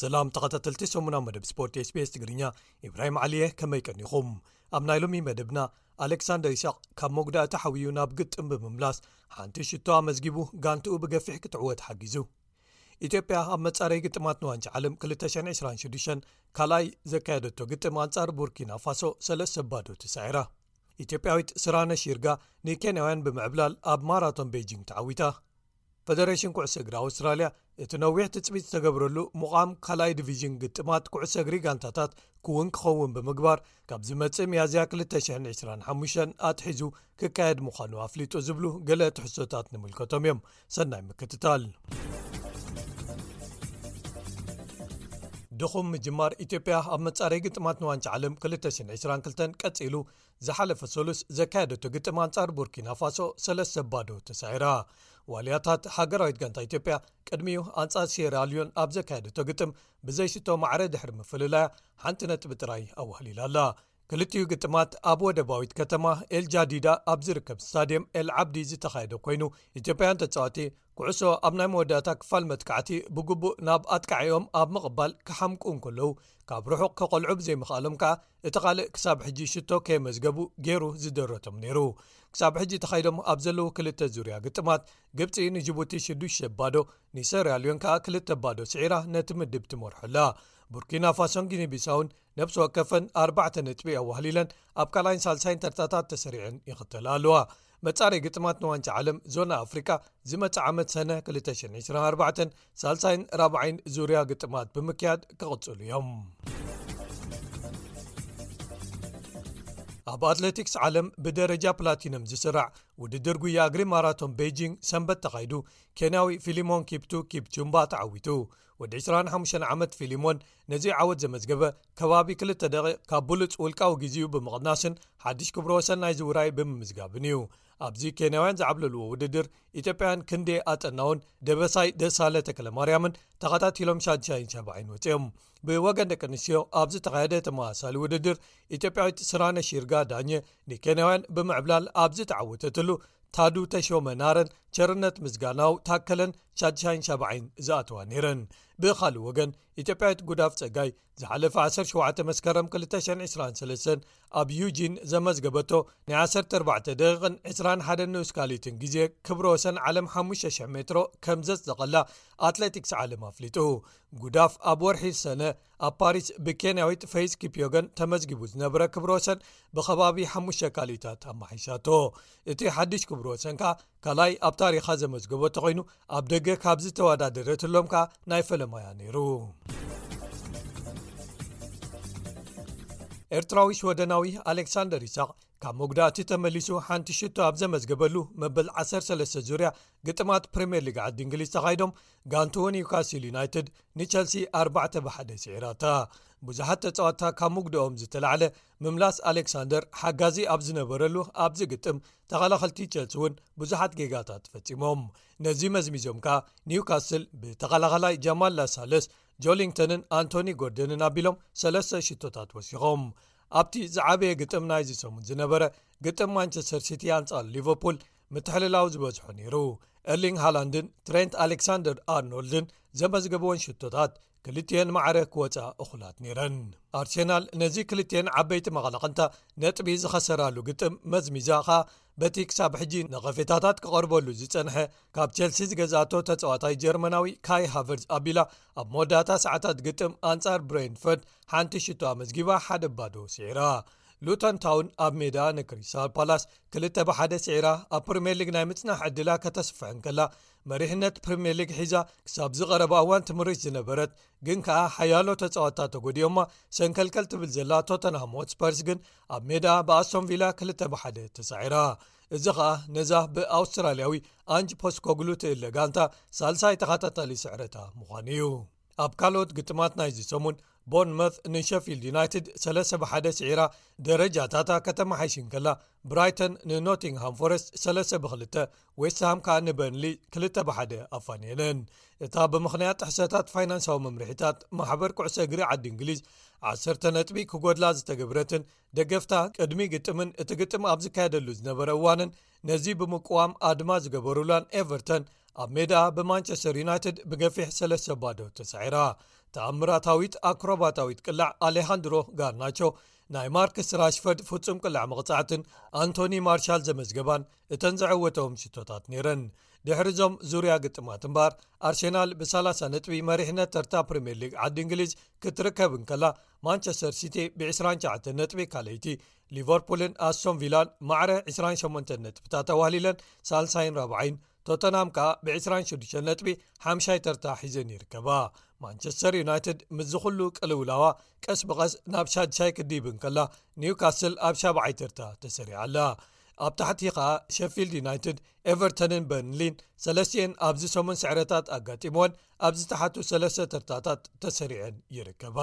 ሰላም ተኸታተልቲ ሰሙና መደብ ስፖርት ስቤስ ትግርኛ ኢብራሂም ዓሊየ ከመይ ቀኒኹም ኣብ ናይ ሎሚ መደብና ኣሌክሳንደር ይስቅ ካብ መጉዳእቲ ሓውዩ ናብ ግጥም ብምምላስ ሓንቲ ሽቶ ኣመዝጊቡ ጋንቲኡ ብገፊሕ ክትዕወት ሓጊዙ ኢትዮጵያ ኣብ መፃረይ ግጥማት ንዋንጫ ዓለም 226 ካልኣይ ዘካየደቶ ግጥም ኣንፃር ቡርኪና ፋሶ ሰለስተ ባዶ ተሳዒራ ኢትዮጵያዊት ስራነሽ ይርጋ ንኬንያውያን ብምዕብላል ኣብ ማራቶን ቤጂንግ ተዓዊታ ፈደሬሽን ኩዕሶ እግሪ ኣውስትራልያ እቲ ነዊሕ ትፅቢት ዝተገብረሉ ሙቓም ካልኣይ ዲቪዥን ግጥማት ኩዕሶ እግሪ ጋንታታት ክውን ክኸውን ብምግባር ካብ ዝመጽእ ሚያዝያ 225 ኣትሒዙ ክካየድ ምዃኑ ኣፍሊጡ ዝብሉ ገለ ትሕሶታት ንምልከቶም እዮም ሰናይ ምክትታል ድኹም ምጅማር ኢትዮጵያ ኣብ መጻረይ ግጥማት ንዋንጫ ዓለም 222 ቀጺሉ ዝሓለፈ ሰሉስ ዘካየደቱ ግጥም ኣንጻር ቡርኪናፋሶ ሰለስተ ባዶ ተሳዒራ ዋልያታት ሃገራዊት ጋንታ ኢትዮጵያ ቅድሚኡ ኣንጻር ሴራልዮን ኣብ ዘካየደቶ ግጥም ብዘይሽቶ ማዕረ ድሕሪ ምፍልላያ ሓንቲ ነጥቢ ጥራይ ኣዋህሊላ ኣላ። ክልቲኡ ግጥማት ኣብ ወደባዊት ከተማ ኤልጃዲዳ ኣብ ዝርከብ ስታድየም ኤልዓብዲ ዝተኻየደ ኮይኑ ኢትዮጵያን ተጻዋቲ ኩዕሶ ኣብ ናይ መወዳእታ ክፋል መጥቃዕቲ ብግቡእ ናብ ኣጥቃዒኦም ኣብ ምቕባል ክሓምቁ እንከለዉ ካብ ርሑቕ ከቐልዑ ብዘይምኽኣሎም ከኣ እቲ ካልእ ክሳብ ሕጂ ሽቶ ከየመዝገቡ ገይሩ ዝደረቶም ነይሩ ክሳብ ሕጂ ተኻይዶም ኣብ ዘለዉ ክልተ ዙርያ ግጥማት ግብፂ ንጅቡቲ 6ዱሸባዶ ንሰራልዮን ከኣ ክልተ ባዶ ስዒራ ነቲ ምድብ ትመርሖ ኣላ ቡርኪና ፋሶን ጊኒቢሳውን ነብሲ ወከፈን ኣርባዕተ ነጥቢ ኣዋህሊለን ኣብ ካልኣይን ሳልሳይን ተርታታት ተሰሪዐን ይኽተላ ኣለዋ መጻረይ ግጥማት ንዋንጫ ዓለም ዞና ኣፍሪቃ ዝመጽ ዓመት ሰነ 224 ሳልሳይን ራብዓይን ዙርያ ግጥማት ብምክያድ ክቕጽሉ እዮም ኣብ ኣትለቲክስ ዓለም ብደረጃ ፕላቲኖም ዝስራዕ ውድድር ጉያ ኣግሪ ማራቶን ቤጂንግ ሰንበት ተኻይዱ ኬንያዊ ፊልሞን ኪፕቱ ኪፕቹምባ ተዓዊቱ ወዲ 25 ዓመት ፊልሞን ነዚ ዓወት ዘመዝገበ ከባቢ ክልተ ደቂ ካብ ብሉፅ ውልቃዊ ግዜኡ ብምቕናስን ሓድሽ ክብሮ ወሰን ናይ ዝውራይ ብምምዝጋብን እዩ ኣብዚ ኬንያውያን ዝዓብለልዎ ውድድር ኢትዮጵያን ክንዴ ኣጠናውን ደበሳይ ደሳለ ተክለማርያምን ተኸታቲሎም ሻድሻይን ሻባይን ወፅኦም ብወገን ደቂ ኣንስትዮ ኣብ ዝተኻየደ ተመሳሳሊ ውድድር ኢትዮጵያዊት ስራነሽ ይርጋ ዳኘ ንኬንያውያን ብምዕብላል ኣብ ዝተዓወተትሉ ታዱ ተሾመ ናረን ቸርነት ምስጋናው ታከለን ሻድሻይን ሻባዓይን ዝኣተዋ ነይረን ብኻልእ ወገን ኢትዮጵያዊት ጉዳፍ ፀጋይ ዝሓለፈ 17 መስከረም 223 ኣብ ዩጂን ዘመዝገበቶ ናይ 14 ደቂቕን 21 ንኡስ ካልትን ግዜ ክብሮ ወሰን ዓለም 500 ሜትሮ ከም ዘጽደቐላ ኣትለቲክስ ዓለም ኣፍሊጡ ጉዳፍ ኣብ ወርሒ ዝሰነ ኣብ ፓሪስ ብኬንያዊት ፈይስ ኪፕዮገን ተመዝጊቡ ዝነበረ ክብሮ ወሰን ብከባቢ ሓሙሽተ ካልኢታት ኣመሓይሻቶ እቲ ሓድሽ ክብሮ ወሰን ከኣ ካልይ ኣብ ታሪኻ ዘመዝገቦ እተኮይኑ ኣብ ደገ ካብዚ ተወዳደረትሎም ከኣ ናይ ፈለማያ ነይሩ ኤርትራዊ ሽወደናዊ ኣሌክሳንደር ይሳቅ ካብ መጉዳእቲ ተመሊሱ ሓንቲ ሽቶ ኣብ ዘመዝገበሉ መበል 13 ዙርያ ግጥማት ፕሪምየር ሊግ ዓዲ እንግሊዝ ተካይዶም ጋንቲውን ዩካስል ዩናይትድ ንቸልሲ ኣርባዕተ ብሓደ ስዒራታ ብዙሓት ተጻዋታ ካብ ምጉድኦም ዝተላዕለ ምምላስ ኣሌክሳንደር ሓጋዚ ኣብ ዝነበረሉ ኣብዚ ግጥም ተኸላኸልቲ ቸልሲ እውን ብዙሓት ጌጋታት ፈጺሞም ነዚ መዝሚዞም ከኣ ኒውካስል ብተኸላኸላይ ጀማላ ሳለስ ጆሊንግቶንን ኣንቶኒ ጎርደንን ኣቢሎም ሰለስተ ሽቶታት ወሲኾም ኣብቲ ዝዓበየ ግጥም ናይ ዝሰሙን ዝነበረ ግጥም ማንቸስተር ሲቲ ኣንጻር ሊቨርፑል ምትሕልላው ዝበዝሖ ነይሩ ኤርሊንግ ሃላንድን ትሬንት ኣሌክሳንደር ኣርኖልድን ዘመዝገበዎን ሽቶታት ክልትኤን ማዕረ ክወፅኣ እኹላት ነይረን ኣርሴናል ነዚ ክልትኤን ዓበይቲ መቐላቕንታ ነጥቢ ዝኸሰራሉ ግጥም መዝሚዛ ኸኣ በቲ ክሳብ ሕጂ ነቐፌታታት ክቐርበሉ ዝፀንሐ ካብ ቸልሲ ዝገዛእቶ ተፀዋታይ ጀርመናዊ ካይ ሃቨርስ ኣቢላ ኣብ መወዳእታ ሰዓታት ግጥም ኣንፃር ብሬንፈርድ ሓንቲ ሽቶ ኣመዝጊባ ሓደ ባዶ ስዒራ ሉቶን ታውን ኣብ ሜዳ ንክሪስታል ፓላስ ክልተ ብሓደ ስዒራ ኣብ ፕሪምየር ሊግ ናይ ምጽናሕ ዕድላ ከተስፍሕ እንከላ መሪሕነት ፕሪምየር ሊግ ሒዛ ክሳብ ዝቐረባ እዋን ትምርሽ ዝነበረት ግን ከኣ ሓያሎ ተጻዋታ ተጎዲኦማ ሰንከልከል ትብል ዘላ ቶተናም ዎትስፐርስ ግን ኣብ ሜዳ ብኣስቶን ቪላ ክልተ ብሓደ ተሳዒራ እዚ ኸኣ ነዛ ብኣውስትራልያዊ ኣንጅ ፖስኮግሉ ትእለ ጋንታ ሳልሳይ ተኸታታሊ ስዕረታ ምዃኑ እዩ ኣብ ካልኦት ግጥማት ናይዚ ሰሙን ቦርንመት ንሸፊልድ ዩናይትድ ሰለስተ ብሓደ ስዒራ ደረጃታታ ከተመሓይሽ እንከላ ብራይተን ንኖቲንግሃም ፎረስት ሰለስተ ብክልተ ዌስትሃም ከኣ ንበርንሊ ክልተ ብሓደ ኣፋንየንን እታ ብምኽንያት ጥሕሰታት ፋይናንሳዊ መምርሒታት ማሕበር ኩዕሰ እግሪ ዓዲ እንግሊዝ ዓሰርተ ነጥቢ ክጎድላ ዝተገብረትን ደገፍታ ቅድሚ ግጥምን እቲ ግጥም ኣብ ዝካየደሉ ዝነበረ እዋንን ነዚ ብምቅዋም ኣድማ ዝገበሩላን ኤቨርተን ኣብ ሜድኣ ብማንቸስተር ዩናይትድ ብገፊሕ ሰለስተ ባዶ ተሳዒራ። ተኣምራታዊት ኣክሮባታዊት ቅላዕ ኣሌሃንድሮ ጋርናቾ ናይ ማርክስ ራሽፈርድ ፍጹም ቅላዕ መቕጻዕትን ኣንቶኒ ማርሻል ዘመዝገባን እተን ዘዐወቶም ሽቶታት ነይረን። ድሕሪ ዞም ዙርያ ግጥማት እምበኣር ኣርሴናል ብ30 ነጥቢ መሪሕነት ተርታ ፕሪምየር ሊግ ዓዲ እንግሊዝ ክትርከብ እንከላ ማንቸስተር ሲቲ ብ29 ነጥቢ ካልኣይቲ ሊቨርፑልን ኣስቶን ቪላን ማዕረ 28 ነጥብታ ተዋህሊለን ሳልሳይን ራብዓይን ቶተናም ከኣ ብ26 ነጥቢ ሓምሻይ ተርታ ሒዘን ይርከባ ማንቸስተር ዩናይትድ ምስዚ ኩሉ ቅልውላዋ ቀስ ብቐስ ናብ ሻድሻይ ክዲብ እንከላ ኒውካስል ኣብ ሻብዓይ ተርታ ተሰሪዓ ኣላ ኣብ ታሕቲ ከኣ ሸፊልድ ዩናይትድ ኤቨርተንን በርንሊን ሰለስትኤን ኣብዚ ሰሙን ስዕረታት ኣጋጢምዎን ኣብ ዝተሓቱ ሰለስተ ተርታታት ተሰሪዐን ይርከባ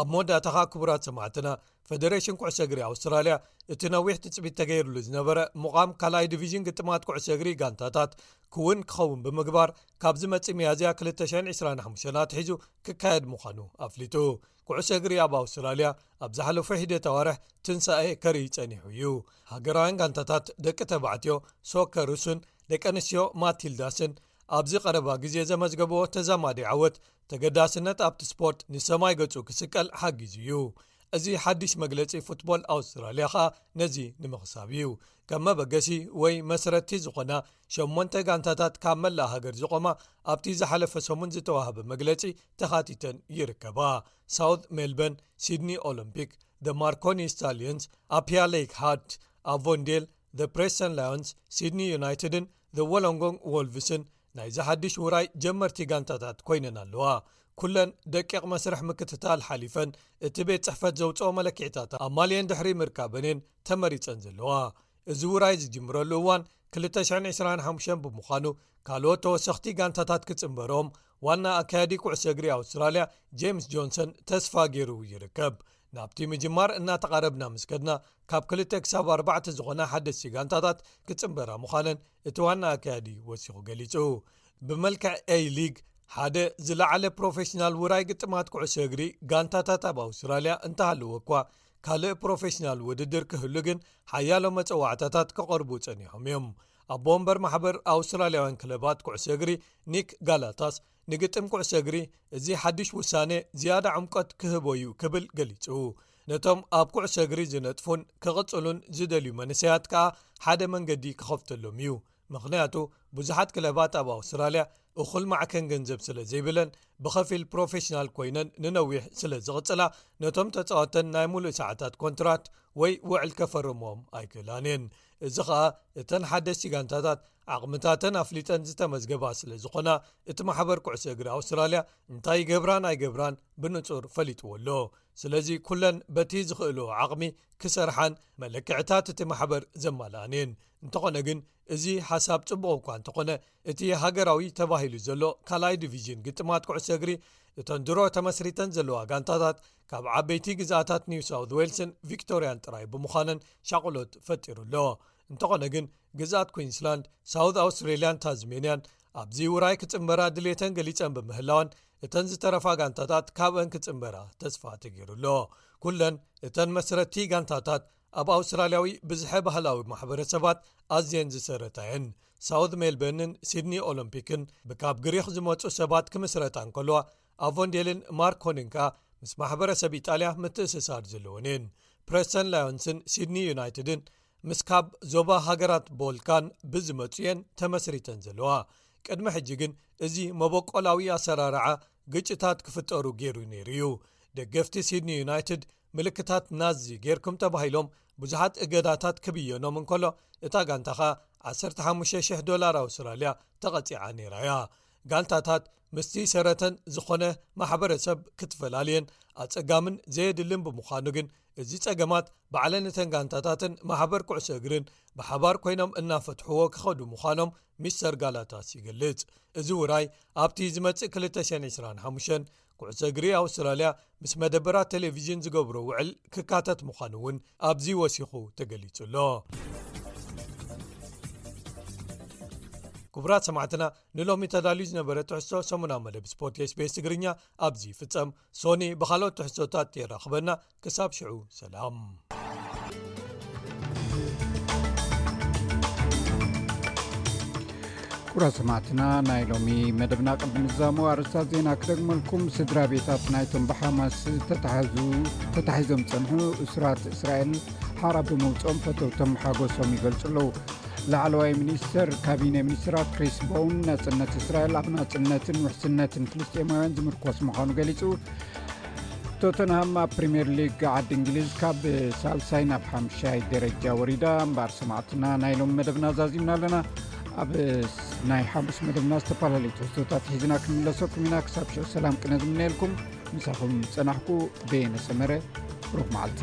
ኣብ መወዳእታኻ ክቡራት ሰማዕትና ፈደሬሽን ኩዕሰ እግሪ ኣውስትራልያ እቲ ነዊሕ ትፅቢት ተገይርሉ ዝነበረ ሙቓም ካልኣይ ዲቪዥን ግጥማት ኩዕሰ እግሪ ጋንታታት ክውን ክኸውን ብምግባር ካብዚ መፂ መያዝያ 225 ናትሒዙ ክካየድ ምዃኑ ኣፍሊጡ ኩዕሶ እግሪ ኣብ ኣውስትራልያ ኣብ ዝሓለፉ ሒደት ኣዋርሕ ትንሳኤ ከርኢ ጸኒሑ እዩ ሃገራውያን ጋንታታት ደቂ ተባዕትዮ ሶከሩስን ደቂ ኣንስትዮ ማቲልዳስን ኣብዚ ቀረባ ግዜ ዘመዝገብዎ ተዛማዲ ዓወት ተገዳስነት ኣብቲ ስፖርት ንሰማይ ገጹ ክስቀል ሓጊዙ እዩ እዚ ሓድሽ መግለፂ ፉትቦል ኣውስትራልያ ከኣ ነዚ ንምኽሳብ እዩ ከም መበገሲ ወይ መስረቲ ዝኾና ሸሞንተ ጋንታታት ካብ መላእ ሃገር ዝቖማ ኣብቲ ዝሓለፈ ሰሙን ዝተዋህበ መግለፂ ተኻቲተን ይርከባ ሳውት ሜልበን ሲድኒ ኦሎምፒክ the ማርኮኒ ስታሊንስ ኣያ ሌክ ሃርት ኣቮንዴል the ፕሬሰን ላዮንስ ሲድኒ ዩናይትድን the ወሎንጎን ዎልቭስን ናይዚ ሓድሽ ውራይ ጀመርቲ ጋንታታት ኮይነን ኣለዋ ኩለን ደቂቕ መስርሕ ምክትታል ሓሊፈን እቲ ቤት ፅሕፈት ዘውፅኦ መለክዒታት ኣማልየን ድሕሪ ምርካበንን ተመሪፀን ዘለዋ እዚ ውራይ ዝጅምረሉ እዋን 225 ብምዃኑ ካልኦት ተወሰኽቲ ጋንታታት ክጽምበሮም ዋና ኣካያዲ ኩዕሶ እግሪ ኣውስትራልያ ጀምስ ጆንሰን ተስፋ ገይሩ ይርከብ ናብቲ ምጅማር እናተቓረብና ምስ ከድና ካብ 2 ክሳብ 4 ዝኾና ሓደስቲ ጋንታታት ክጽምበራ ምዃነን እቲ ዋና ኣካያዲ ወሲኹ ገሊጹ ብመልክዕ a ሊግ ሓደ ዝለዓለ ፕሮፌሽናል ውራይ ግጥማት ኩዕሶ እግሪ ጋንታታት ኣብ ኣውስትራልያ እንተሃለዎ እኳ ካልእ ፕሮፌሽናል ውድድር ክህሉ ግን ሓያሎ መጸዋዕታታት ከቐርቡ ጸኒሖም እዮም ኣቦ ወንበር ማሕበር ኣውስትራልያውያን ክለባት ኩዕሶ እግሪ ኒክ ጋላታስ ንግጥም ኩዕሶ እግሪ እዚ ሓድሽ ውሳነ ዝያዳ ዕምቀት ክህቦ እዩ ክብል ገሊጹ ነቶም ኣብ ኩዕሶ እግሪ ዝነጥፉን ክቕጽሉን ዝደልዩ መንሰያት ከኣ ሓደ መንገዲ ክኸፍተሎም እዩ ምኽንያቱ ብዙሓት ክለባት ኣብ ኣውስትራልያ እኹል ማዕከን ገንዘብ ስለ ዘይብለን ብኸፊል ፕሮፌሽናል ኮይነን ንነዊሕ ስለ ዝቕጽላ ነቶም ተጻወተን ናይ ሙሉእ ሰዓታት ኮንትራት ወይ ውዕል ከፈርሞም ኣይክእላን እየን እዚ ኸኣ እተን ሓደስቲ ጋንታታት ዓቕምታተን ኣፍሊጠን ዝተመዝገባ ስለ ዝኾና እቲ ማሕበር ኩዕሶ እግሪ ኣውስትራልያ እንታይ ይገብራን ኣይገብራን ብንጹር ፈሊጥዎ ኣሎ ስለዚ ኩለን በቲ ዝኽእልዎ ዓቕሚ ክሰርሓን መለክዕታት እቲ ማሕበር ዘማልኣን እየን እንተኾነ ግን እዚ ሓሳብ ጽቡቕ እኳ እንተኾነ እቲ ሃገራዊ ተባሂሉ ዘሎ ካልኣይ ዲቪዥን ግጥማት ኩዕሶ እግሪ እቶን ድሮ ተመስሪተን ዘለዋ ጋንታታት ካብ ዓበይቲ ግዝኣታት ኒው ሳውት ዌልስን ቪክቶርያን ጥራይ ብምዃነን ሻቕሎት ፈጢሩ ኣሎ እንተኾነ ግን ግዝኣት ኩንስላንድ ሳውት ኣውስትራልያን ታዝሜንያን ኣብዚ ውራይ ክጽምበራ ድሌተን ገሊጸን ብምህላወን እተን ዝተረፋ ጋንታታት ካብአን ክጽምበራ ተስፋ ተገይሩ ኣሎ ኩለን እተን መስረቲ ጋንታታት ኣብ ኣውስትራልያዊ ብዝሐ ባህላዊ ማሕበረሰባት ኣዝየን ዝሰረታየን ሳውት ሜልበርንን ሲድኒ ኦሎምፒክን ብካብ ግሪኽ ዝመፁ ሰባት ክምስረታ እንከልዋ ኣቮንዴልን ማርኮንን ከኣ ምስ ማሕበረሰብ ኢጣልያ ምትእስሳድ ዘለዎን እየን ፕረስተን ላዮንስን ሲድኒ ዩናይትድን ምስ ካብ ዞባ ሃገራት ቦልካን ብዝመፁ እየን ተመስሪተን ዘለዋ ቅድሚ ሕጂ ግን እዚ መበቆላዊ ኣሰራርዓ ግጭታት ክፍጠሩ ገይሩ ነይሩ እዩ ደገፍቲ ሲድኒ ዩናይትድ ምልክታት ናዚ ጌርኩም ተባሂሎም ብዙሓት እገዳታት ክብየኖም እንከሎ እታ ጋንታ ኸኣ 15,0000 ዶላር ኣውስትራልያ ተቐጺዓ ነይራ እያ ጋንታታት ምስቲ ሰረተን ዝኾነ ማሕበረሰብ ክትፈላልየን ኣጸጋምን ዘየድልን ብምዃኑ ግን እዚ ጸገማት ባዕለን እተን ጋንታታትን ማሕበር ኩዕሶ እግርን ብሓባር ኮይኖም እናፈትሕዎ ክኸዱ ምዃኖም ሚስተር ጋላታስ ይገልጽ እዚ ውራይ ኣብቲ ዝመጽእ 225 ኩዕሶ እግሪ ኣውስትራልያ ምስ መደበራት ቴሌቭዥን ዝገብሮ ውዕል ክካተት ምዃኑ እውን ኣብዚ ወሲኹ ተገሊጹ ኣሎ ክቡራት ሰማዕትና ንሎሚ ተዳልዩ ዝነበረ ትሕዝቶ ሰሙናዊ መደብ ስፖርት ስቤስ ትግርኛ ኣብዚ ፍፀም ሶኒ ብካልኦት ትሕዝቶታት የራኽበና ክሳብ ሽዑ ሰላም ኩራ ሰማዕትና ናይ ሎሚ መደብና ቅዲ ምዛሙ ኣርስታት ዜና ክደግመልኩም ስድራ ቤታት ናይቶም ብሓማስ ተታሒዞም ፀንሑ እሱራት እስራኤል ሓራ ብምውፅኦም ፈተውቶም ሓጎሶም ይገልፁ ኣለዉ ላዕለዋይ ሚኒስተር ካቢነ ሚኒስትራት ክሪስ ቦውን ናፅነት እስራኤል ኣብ ናፅነትን ውሕስነትን ፍልስጥማውያን ዝምርኮስ ምዃኑ ገሊፁ ቶተንሃም ኣብ ፕሪምየር ሊግ ዓዲ እንግሊዝ ካብ ሳልሳይ ናብ ሓምሻይ ደረጃ ወሪዳ እምበኣር ሰማዕትና ናይ ሎም መደብና ዛዚምና ኣለና ኣብ ናይ ሓሙስ መደብና ዝተፈላለዩ ተስቶታት ሒዝና ክንምለሰኩም ኢና ክሳብ ሸ ሰላም ቅነ ዝምነየልኩም ምሳኹም ዝፀናሕኩ ቤየነሰመረ ሩክ መዓልቲ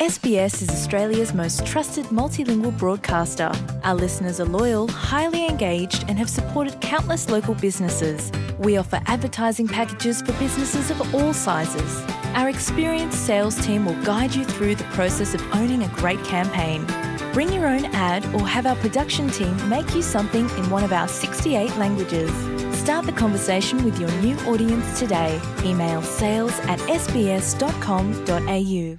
sbs is australia's most trusted multilingual broadcaster our listeners are loyal highly engaged and have supported countless local businesses we offer advertising packages for businesses of all sizes our experienced sales team will guide you through the process of owning a great campaign bring your own add or have our production team make you something in one of our 68 languages start the conversation with your new audience today email sales at sbscom au